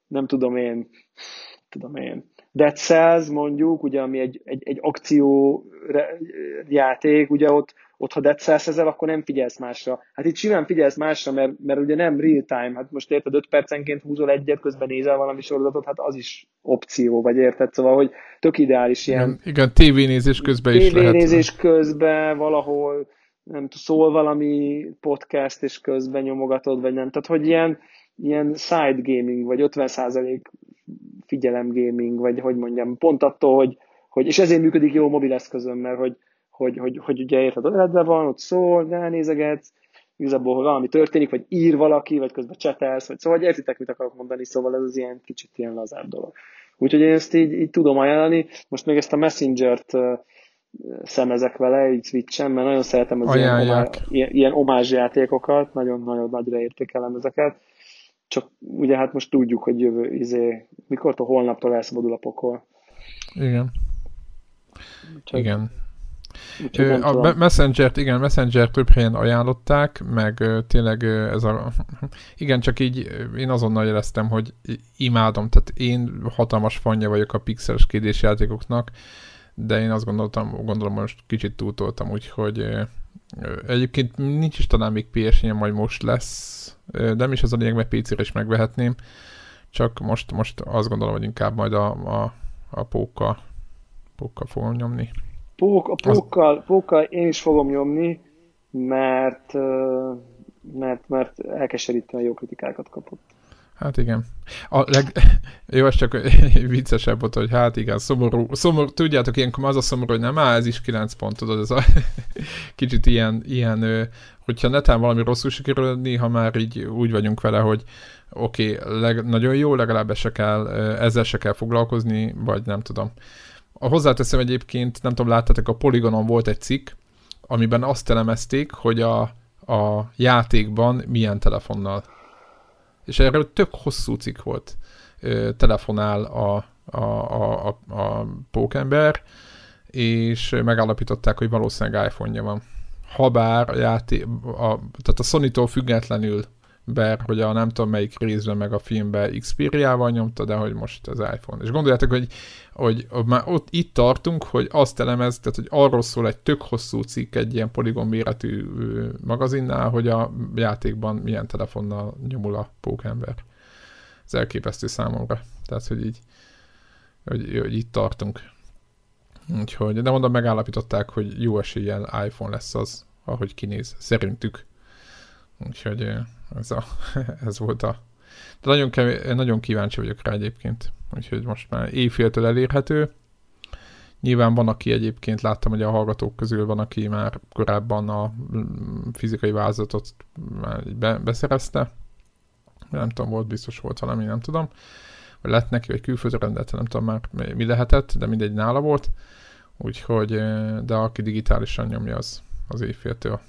[SPEAKER 3] nem tudom én, tudom én, Dead Cells mondjuk, ugye, ami egy, egy, egy akció játék, ugye ott, ott ha Dead Cells ezel, akkor nem figyelsz másra. Hát itt simán figyelsz másra, mert, mert ugye nem real time, hát most érted, 5 percenként húzol egyet, közben nézel valami sorozatot, hát az is opció, vagy érted? Szóval, hogy tök ideális ilyen...
[SPEAKER 1] Igen, igen tévénézés közben is
[SPEAKER 3] lehet. Tévénézés közben valahol, nem szól valami podcast, és közben nyomogatod, vagy nem. Tehát, hogy ilyen, ilyen side gaming, vagy 50% figyelem gaming, vagy hogy mondjam, pont attól, hogy, hogy és ezért működik jó mobileszközön, mert hogy, hogy, hogy, hogy ugye érted, öletben van, ott szól, ránézegetsz, igazából, hogy valami történik, vagy ír valaki, vagy közben csetelsz, vagy szóval, hogy értitek, mit akarok mondani, szóval ez az ilyen kicsit ilyen lazább dolog. Úgyhogy én ezt így, így tudom ajánlani. Most még ezt a Messenger-t uh, szemezek vele, így switchen, mert nagyon szeretem az ilyen, omá, ilyen, ilyen omázs játékokat, nagyon-nagyon nagyra értékelem ezeket. Csak ugye hát most tudjuk, hogy jövő, izé, mikortól holnaptól elszabadul a pokol.
[SPEAKER 1] Igen. Csak igen. A Messenger-t, igen, Messenger több helyen ajánlották, meg tényleg ez a... Igen, csak így én azonnal jeleztem, hogy imádom, tehát én hatalmas fanja vagyok a pixelskédés játékoknak, de én azt gondoltam, gondolom most kicsit túltoltam, úgyhogy egyébként nincs is talán még ps majd most lesz, de nem is az a lényeg, mert PC-re is megvehetném, csak most, most azt gondolom, hogy inkább majd a, a, a pókkal, pókkal fogom nyomni.
[SPEAKER 3] Pók, a pókkal, pókkal én is fogom nyomni, mert, mert, mert elkeserítően jó kritikákat kapott.
[SPEAKER 1] Hát igen. A leg... Jó, ez csak viccesebb volt, hogy hát igen, szomorú, szomorú tudjátok, ilyenkor az a szomorú, hogy nem, á, ez is 9 pont, tudod, ez a kicsit ilyen, ilyen hogyha netán valami rosszul sikerül, néha már így úgy vagyunk vele, hogy oké, okay, nagyon jó, legalább se kell, ezzel se kell foglalkozni, vagy nem tudom. A hozzáteszem egyébként, nem tudom, láttátok, a Polygonon volt egy cikk, amiben azt elemezték, hogy a, a játékban milyen telefonnal. És erről tök hosszú cikk volt. Telefonál a, a, a, a, a pókember, és megállapították, hogy valószínűleg iPhone-ja van. Habár a játék, a, tehát a Sony-tól függetlenül Ber, hogy a nem tudom melyik részben meg a filmben Xperia-val nyomta, de hogy most az iPhone. És gondoljátok, hogy, hogy már ott itt tartunk, hogy azt elemez, tehát hogy arról szól egy tök hosszú cikk egy ilyen poligon méretű magazinnál, hogy a játékban milyen telefonnal nyomul a pókember. Ez elképesztő számomra. Tehát, hogy így hogy, hogy itt tartunk. Úgyhogy, de mondom, megállapították, hogy jó eséllyel iPhone lesz az, ahogy kinéz, szerintük. Úgyhogy ez, a, ez volt a... De nagyon, kevés, nagyon kíváncsi vagyok rá egyébként. Úgyhogy most már éjféltől elérhető. Nyilván van, aki egyébként láttam, hogy a hallgatók közül van, aki már korábban a fizikai vázatot be, beszerezte. Nem tudom, volt biztos volt valami, nem tudom. vagy lett neki, vagy külföldre rendelte, nem tudom már mi lehetett, de mindegy nála volt. Úgyhogy, de aki digitálisan nyomja, az, az éjféltől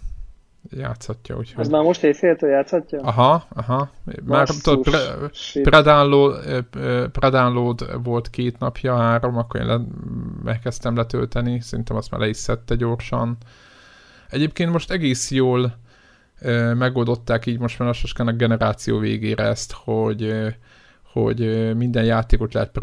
[SPEAKER 1] játszhatja. Úgyhogy...
[SPEAKER 3] Ez már most éjféltől játszhatja?
[SPEAKER 1] Aha, aha. Már tudod, pre, pre-download, pre-download volt két napja, három, akkor én le, megkezdtem letölteni, szerintem azt már le is szedte gyorsan. Egyébként most egész jól megoldották így most már a generáció végére ezt, hogy hogy minden játékot lehet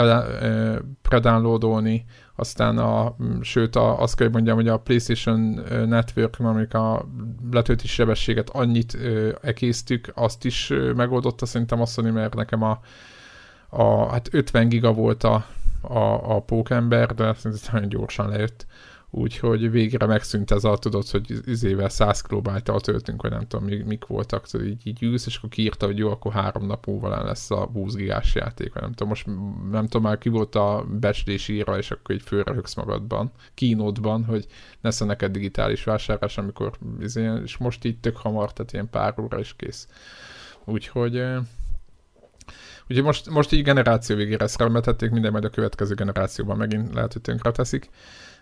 [SPEAKER 1] predownloadolni, aztán a, sőt a, azt kell mondjam, hogy a PlayStation Network, amik a letöltési sebességet annyit ekésztük, azt is megoldotta szerintem azt mondani, mert nekem a, a hát 50 giga volt a, a, a pókember, de szerintem nagyon gyorsan lejött úgyhogy végre megszűnt ez a, tudod, hogy izével 100 kilobájtal töltünk, vagy nem tudom, mik, mik voltak, tudod, így, így ülsz, és akkor kiírta, hogy jó, akkor három nap múlva lesz a 20 gigás játék, vagy nem tudom, most nem tudom már ki volt a becslés írva, és akkor így fölröhögsz magadban, kínódban, hogy lesz neked digitális vásárlás, amikor izé, és most így tök hamar, tehát ilyen pár óra is kész. Úgyhogy Úgyhogy most, most így generáció végére ezt minden majd a következő generációban megint lehet, hogy tönkre teszik.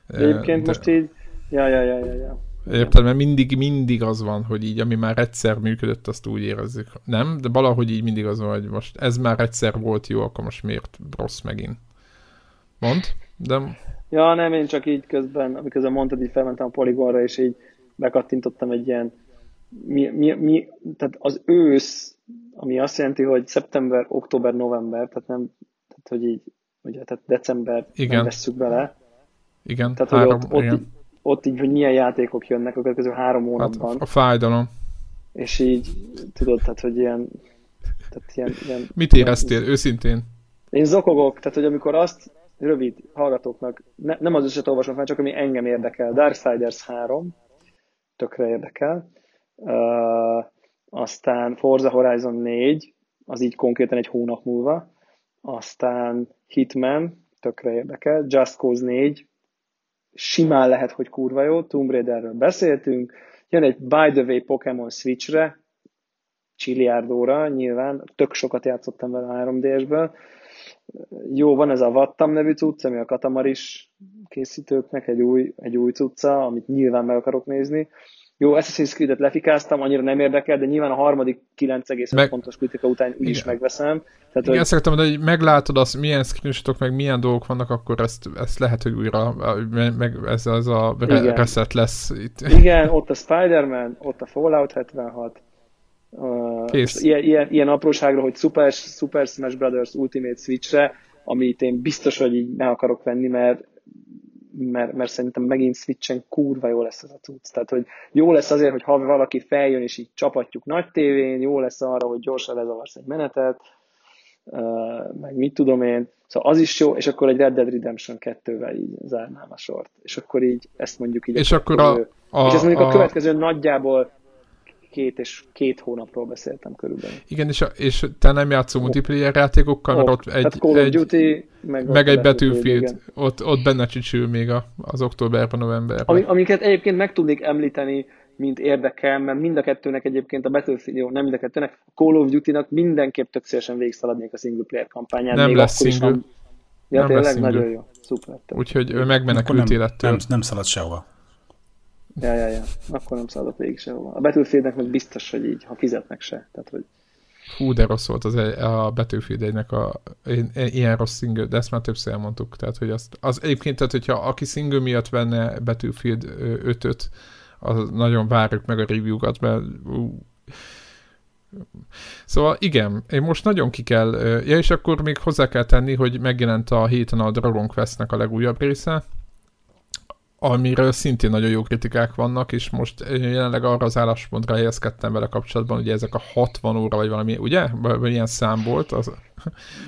[SPEAKER 3] Egyébként de... most így, ja, ja, ja, ja, ja.
[SPEAKER 1] Érted, mert mindig, mindig az van, hogy így, ami már egyszer működött, azt úgy érezzük. Nem? De valahogy így mindig az van, hogy most ez már egyszer volt jó, akkor most miért rossz megint? Mond? De...
[SPEAKER 3] Ja, nem, én csak így közben, amikor mondtad, így felmentem a poligonra, és így bekattintottam egy ilyen mi, mi, mi, tehát az ősz, ami azt jelenti, hogy szeptember, október, november, tehát nem, tehát hogy így, ugye, tehát december Igen. nem vesszük bele,
[SPEAKER 1] igen,
[SPEAKER 3] Tehát, három, hogy ott, igen. Ott, így, ott így, hogy milyen játékok jönnek a következő három hát, hónapban. Hát
[SPEAKER 1] a fájdalom.
[SPEAKER 3] És így, tudod, tehát, hogy ilyen... Tehát ilyen, ilyen
[SPEAKER 1] Mit éreztél, ilyen, őszintén?
[SPEAKER 3] Én zokogok, tehát, hogy amikor azt rövid hallgatóknak, ne, nem az összet olvasom fel, csak ami engem érdekel. Darksiders 3, tökre érdekel. Uh, aztán Forza Horizon 4, az így konkrétan egy hónap múlva. Aztán Hitman, tökre érdekel. Just Cause 4, simán lehet, hogy kurva jó, Tomb Raiderről beszéltünk, jön egy By the Way Pokémon Switchre, csiliárdóra, nyilván, tök sokat játszottam vele a 3DS-ből. Jó, van ez a Vattam nevű cucc, ami a Katamaris készítőknek egy új, egy új cucca, amit nyilván meg akarok nézni. Jó, Assassin's Creed-et lefikáztam, annyira nem érdekel, de nyilván a harmadik 9,5 meg... pontos kritika után úgyis megveszem.
[SPEAKER 1] Tehát, Igen, hogy... szeretem, hogy meglátod azt, milyen screenshotok, meg milyen dolgok vannak, akkor ezt, ezt lehet, hogy újra, meg ez az a re- reset lesz itt.
[SPEAKER 3] Igen, ott a Spider-Man, ott a Fallout 76, Kész. Ilyen, ilyen, ilyen apróságra, hogy Super, Super Smash Brothers Ultimate Switch-re, amit én biztos, hogy így ne akarok venni, mert mert, mert szerintem megint Switchen kurva jó lesz ez a cucc. Tehát, hogy jó lesz azért, hogy ha valaki feljön, és így csapatjuk nagy tévén, jó lesz arra, hogy gyorsan lezavarsz egy menetet, meg mit tudom én. Szóval az is jó, és akkor egy Red Dead Redemption 2-vel így zárnám a sort. És akkor így ezt mondjuk így.
[SPEAKER 1] És akkor a,
[SPEAKER 3] a, és ez mondjuk a, a következő nagyjából két és két hónapról beszéltem körülbelül.
[SPEAKER 1] Igen, és, a, és te nem játszol multiplayer játékokkal, mert ott egy,
[SPEAKER 3] Call egy, Duty, meg,
[SPEAKER 1] meg egy Battlefield, ott, ott benne csicsül még a, az októberben, novemberben.
[SPEAKER 3] Ami, amiket egyébként meg tudnék említeni, mint érdekel, mert mind a kettőnek egyébként a Battlefield, jó, nem mind a kettőnek, a Call of Duty-nak mindenképp tök szívesen végigszaladnék a single player kampányán.
[SPEAKER 1] Nem még lesz single. Van...
[SPEAKER 3] Ja, nem tényleg lesz single. nagyon jó. Szuper.
[SPEAKER 1] Úgyhogy ő megmenekült
[SPEAKER 2] nem, Nem, nem szalad sehova.
[SPEAKER 3] Ja, ja, ja. Akkor nem szaladok végig sehova. A Battlefieldnek meg biztos, hogy így, ha fizetnek se. Tehát, hogy...
[SPEAKER 1] Hú, de rossz volt az a Battlefield egynek a, ilyen rossz single, de ezt már többször elmondtuk. Tehát, hogy azt, az egyébként, tehát, hogyha aki single miatt venne Battlefield 5-öt, az nagyon várjuk meg a review-kat, mert ú, Szóval igen, én most nagyon ki kell, ja és akkor még hozzá kell tenni, hogy megjelent a héten a Dragon Quest-nek a legújabb része, amiről szintén nagyon jó kritikák vannak, és most jelenleg arra az álláspontra helyezkedtem vele kapcsolatban, hogy ezek a 60 óra, vagy valami, ugye? Vagy ilyen szám volt, az,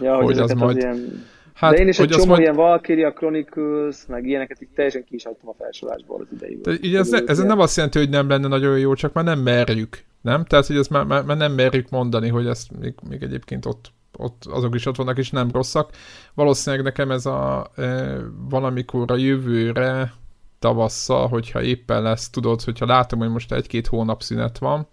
[SPEAKER 3] ja, hogy, hogy az majd... Az ilyen... Hát, De én is egy csomó majd... ilyen Valkyria Chronicles, meg ilyeneket így teljesen ki is hagytam a felsorolásból az idejéből.
[SPEAKER 1] De így ez, ne, ez nem azt jelenti, hogy nem lenne nagyon jó, csak már nem merjük, nem? Tehát, hogy ezt már, már, már nem merjük mondani, hogy ezt még, még egyébként ott ott, azok is ott vannak, és nem rosszak. Valószínűleg nekem ez a e, valamikor a jövőre, tavasszal, hogyha éppen lesz, tudod, hogyha látom, hogy most egy-két hónap szünet van,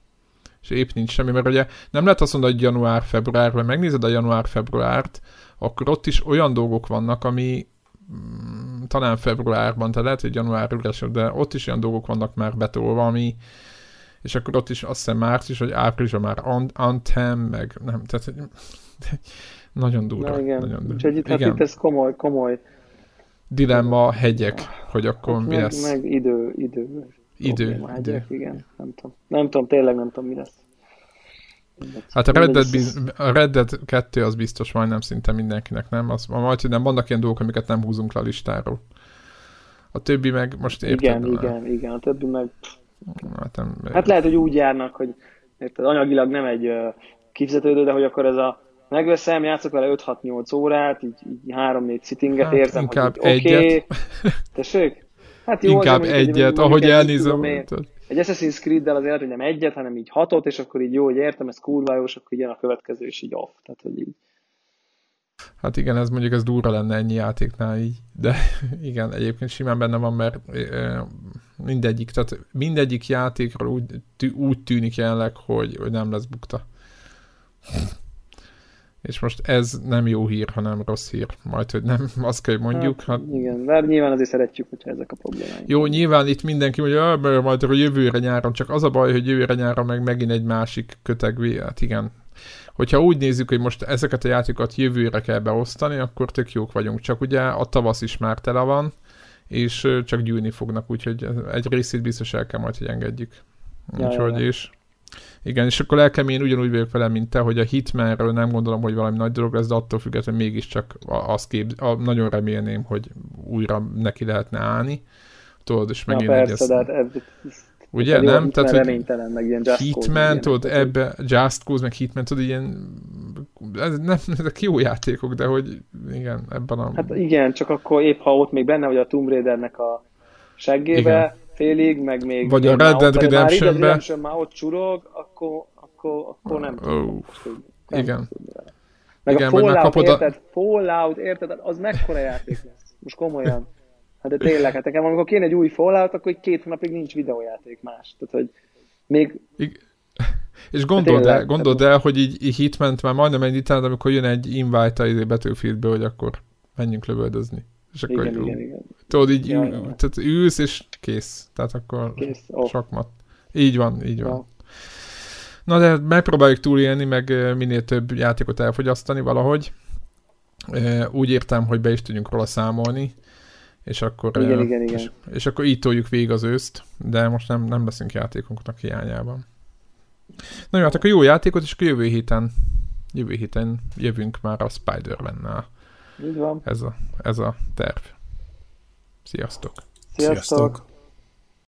[SPEAKER 1] és épp nincs semmi, mert ugye nem lehet azt mondani, hogy január-február, mert megnézed a január-februárt, akkor ott is olyan dolgok vannak, ami mm, talán februárban, tehát lehet, hogy január üres, de ott is olyan dolgok vannak már betolva, ami és akkor ott is azt hiszem március, vagy áprilisban már Anthem, meg nem, tehát nagyon durva.
[SPEAKER 3] Na, igen.
[SPEAKER 1] Nagyon durva.
[SPEAKER 3] Úgyhogy itt, hát itt ez komoly, komoly
[SPEAKER 1] dilemma, hegyek, hogy akkor hát mi
[SPEAKER 3] meg,
[SPEAKER 1] lesz.
[SPEAKER 3] Meg idő, idő.
[SPEAKER 1] Idő,
[SPEAKER 3] Probléma,
[SPEAKER 1] idő.
[SPEAKER 3] Hegyek, igen, nem tudom. Nem tudom, tényleg nem tudom, mi lesz.
[SPEAKER 1] Hát a Red, Dead, biz, a Red Dead 2 az biztos majdnem szinte mindenkinek, nem? Az, majd, hogy nem vannak ilyen dolgok, amiket nem húzunk le a listáról. A többi meg most érted?
[SPEAKER 3] Igen,
[SPEAKER 1] de-
[SPEAKER 3] igen, igen, a többi meg...
[SPEAKER 1] Hát, nem,
[SPEAKER 3] Hát lehet, hogy úgy járnak, hogy érted, anyagilag nem egy uh, kifizetődő, de hogy akkor ez a megveszem, játszok vele 5-6-8 órát, így, így 3-4 sittinget
[SPEAKER 1] Hát
[SPEAKER 3] érzem,
[SPEAKER 1] inkább
[SPEAKER 3] hogy így, oké.
[SPEAKER 1] egyet.
[SPEAKER 3] Tessék? Hát jó,
[SPEAKER 1] Inkább
[SPEAKER 3] mondjuk egy-
[SPEAKER 1] egyet,
[SPEAKER 3] mondjuk
[SPEAKER 1] ahogy
[SPEAKER 3] mit
[SPEAKER 1] elnézem.
[SPEAKER 3] tudom. Egy Assassin's Creed-del azért, hogy nem egyet, hanem így hatot, és akkor így jó, hogy értem, ez kurva jó, és akkor jön a következő, és így off. Tehát, hogy így.
[SPEAKER 1] Hát igen, ez mondjuk ez durva lenne ennyi játéknál így, de igen, egyébként simán benne van, mert mindegyik, tehát mindegyik játékról úgy, úgy tűnik jelenleg, hogy, hogy nem lesz bukta. És most ez nem jó hír, hanem rossz hír. Majd, hogy nem, azt kell, hogy mondjuk. Hát,
[SPEAKER 3] Igen, mert nyilván azért szeretjük, hogyha ezek a problémáink.
[SPEAKER 1] jó, nyilván itt mindenki mondja, "Ah, mert majd a jövőre nyáron, csak az a baj, hogy jövőre nyáron meg megint egy másik kötegvé, hát igen. Hogyha úgy nézzük, hogy most ezeket a játékokat jövőre kell beosztani, akkor tök jók vagyunk. Csak ugye a tavasz is már tele van, és csak gyűlni fognak, úgyhogy egy részét biztos el kell majd, hogy engedjük. Úgyhogy és igen, és akkor lelkem én ugyanúgy vagyok vele, mint te, hogy a Hitmanről nem gondolom, hogy valami nagy dolog lesz, de attól függetlenül mégiscsak azt kép, a, nagyon remélném, hogy újra neki lehetne állni. Tudod, és
[SPEAKER 3] Na
[SPEAKER 1] megint
[SPEAKER 3] persze,
[SPEAKER 1] egy
[SPEAKER 3] de hát ez,
[SPEAKER 1] Ugye,
[SPEAKER 3] jó,
[SPEAKER 1] nem? Tehát, hogy
[SPEAKER 3] reménytelen, meg ilyen Just
[SPEAKER 1] Hitman, tudod, ebbe Just Cause, meg Hitman, tudod, ilyen ez nem, ezek jó játékok, de hogy igen, ebben a...
[SPEAKER 3] Hát igen, csak akkor épp ha ott még benne vagy a Tomb Raidernek a seggébe,
[SPEAKER 1] Igen.
[SPEAKER 3] Félig, meg még...
[SPEAKER 1] Vagy a Red
[SPEAKER 3] már
[SPEAKER 1] Dead
[SPEAKER 3] már
[SPEAKER 1] Redemption-be.
[SPEAKER 3] Redemption már ott csurog, akkor, akkor, akkor nem
[SPEAKER 1] Ó,
[SPEAKER 3] tudom. Nem
[SPEAKER 1] igen.
[SPEAKER 3] vele. Meg
[SPEAKER 1] Igen,
[SPEAKER 3] a Fallout,
[SPEAKER 1] megkapod a-
[SPEAKER 3] érted? Fallout, érted? Az mekkora játék lesz? Most komolyan. Hát de tényleg, hát nekem amikor kéne egy új Fallout, akkor egy két hónapig nincs videójáték más. Tehát, hogy még
[SPEAKER 1] És gondold
[SPEAKER 3] tényleg,
[SPEAKER 1] el, gondold el, hogy így, így Hitman már majdnem egy itán, amikor jön egy invite a Battlefieldbe, hogy akkor menjünk lövöldözni. És akkor
[SPEAKER 3] igen, igen, igen.
[SPEAKER 1] tudod, így
[SPEAKER 3] Ja,
[SPEAKER 1] ül,
[SPEAKER 3] ja.
[SPEAKER 1] tehát ülsz, és kész. Tehát akkor
[SPEAKER 3] Kész, off.
[SPEAKER 1] sakmat. Így van, így van.
[SPEAKER 3] Ja.
[SPEAKER 1] Na de megpróbáljuk túlélni, meg minél több játékot elfogyasztani valahogy. Úgy értem, hogy be is tudjunk róla számolni, és akkor,
[SPEAKER 3] Igen, igen, igen.
[SPEAKER 1] És, és akkor így toljuk végig az őszt, de most nem, nem leszünk játékunknak hiányában. Na jó, hát akkor jó játékot, és akkor jövő héten, jövő héten jövünk már a Spider-Man-nál.
[SPEAKER 3] Így van.
[SPEAKER 1] Ez a, ez a terv. Sziasztok!
[SPEAKER 3] Sziasztok!
[SPEAKER 2] Sziasztok.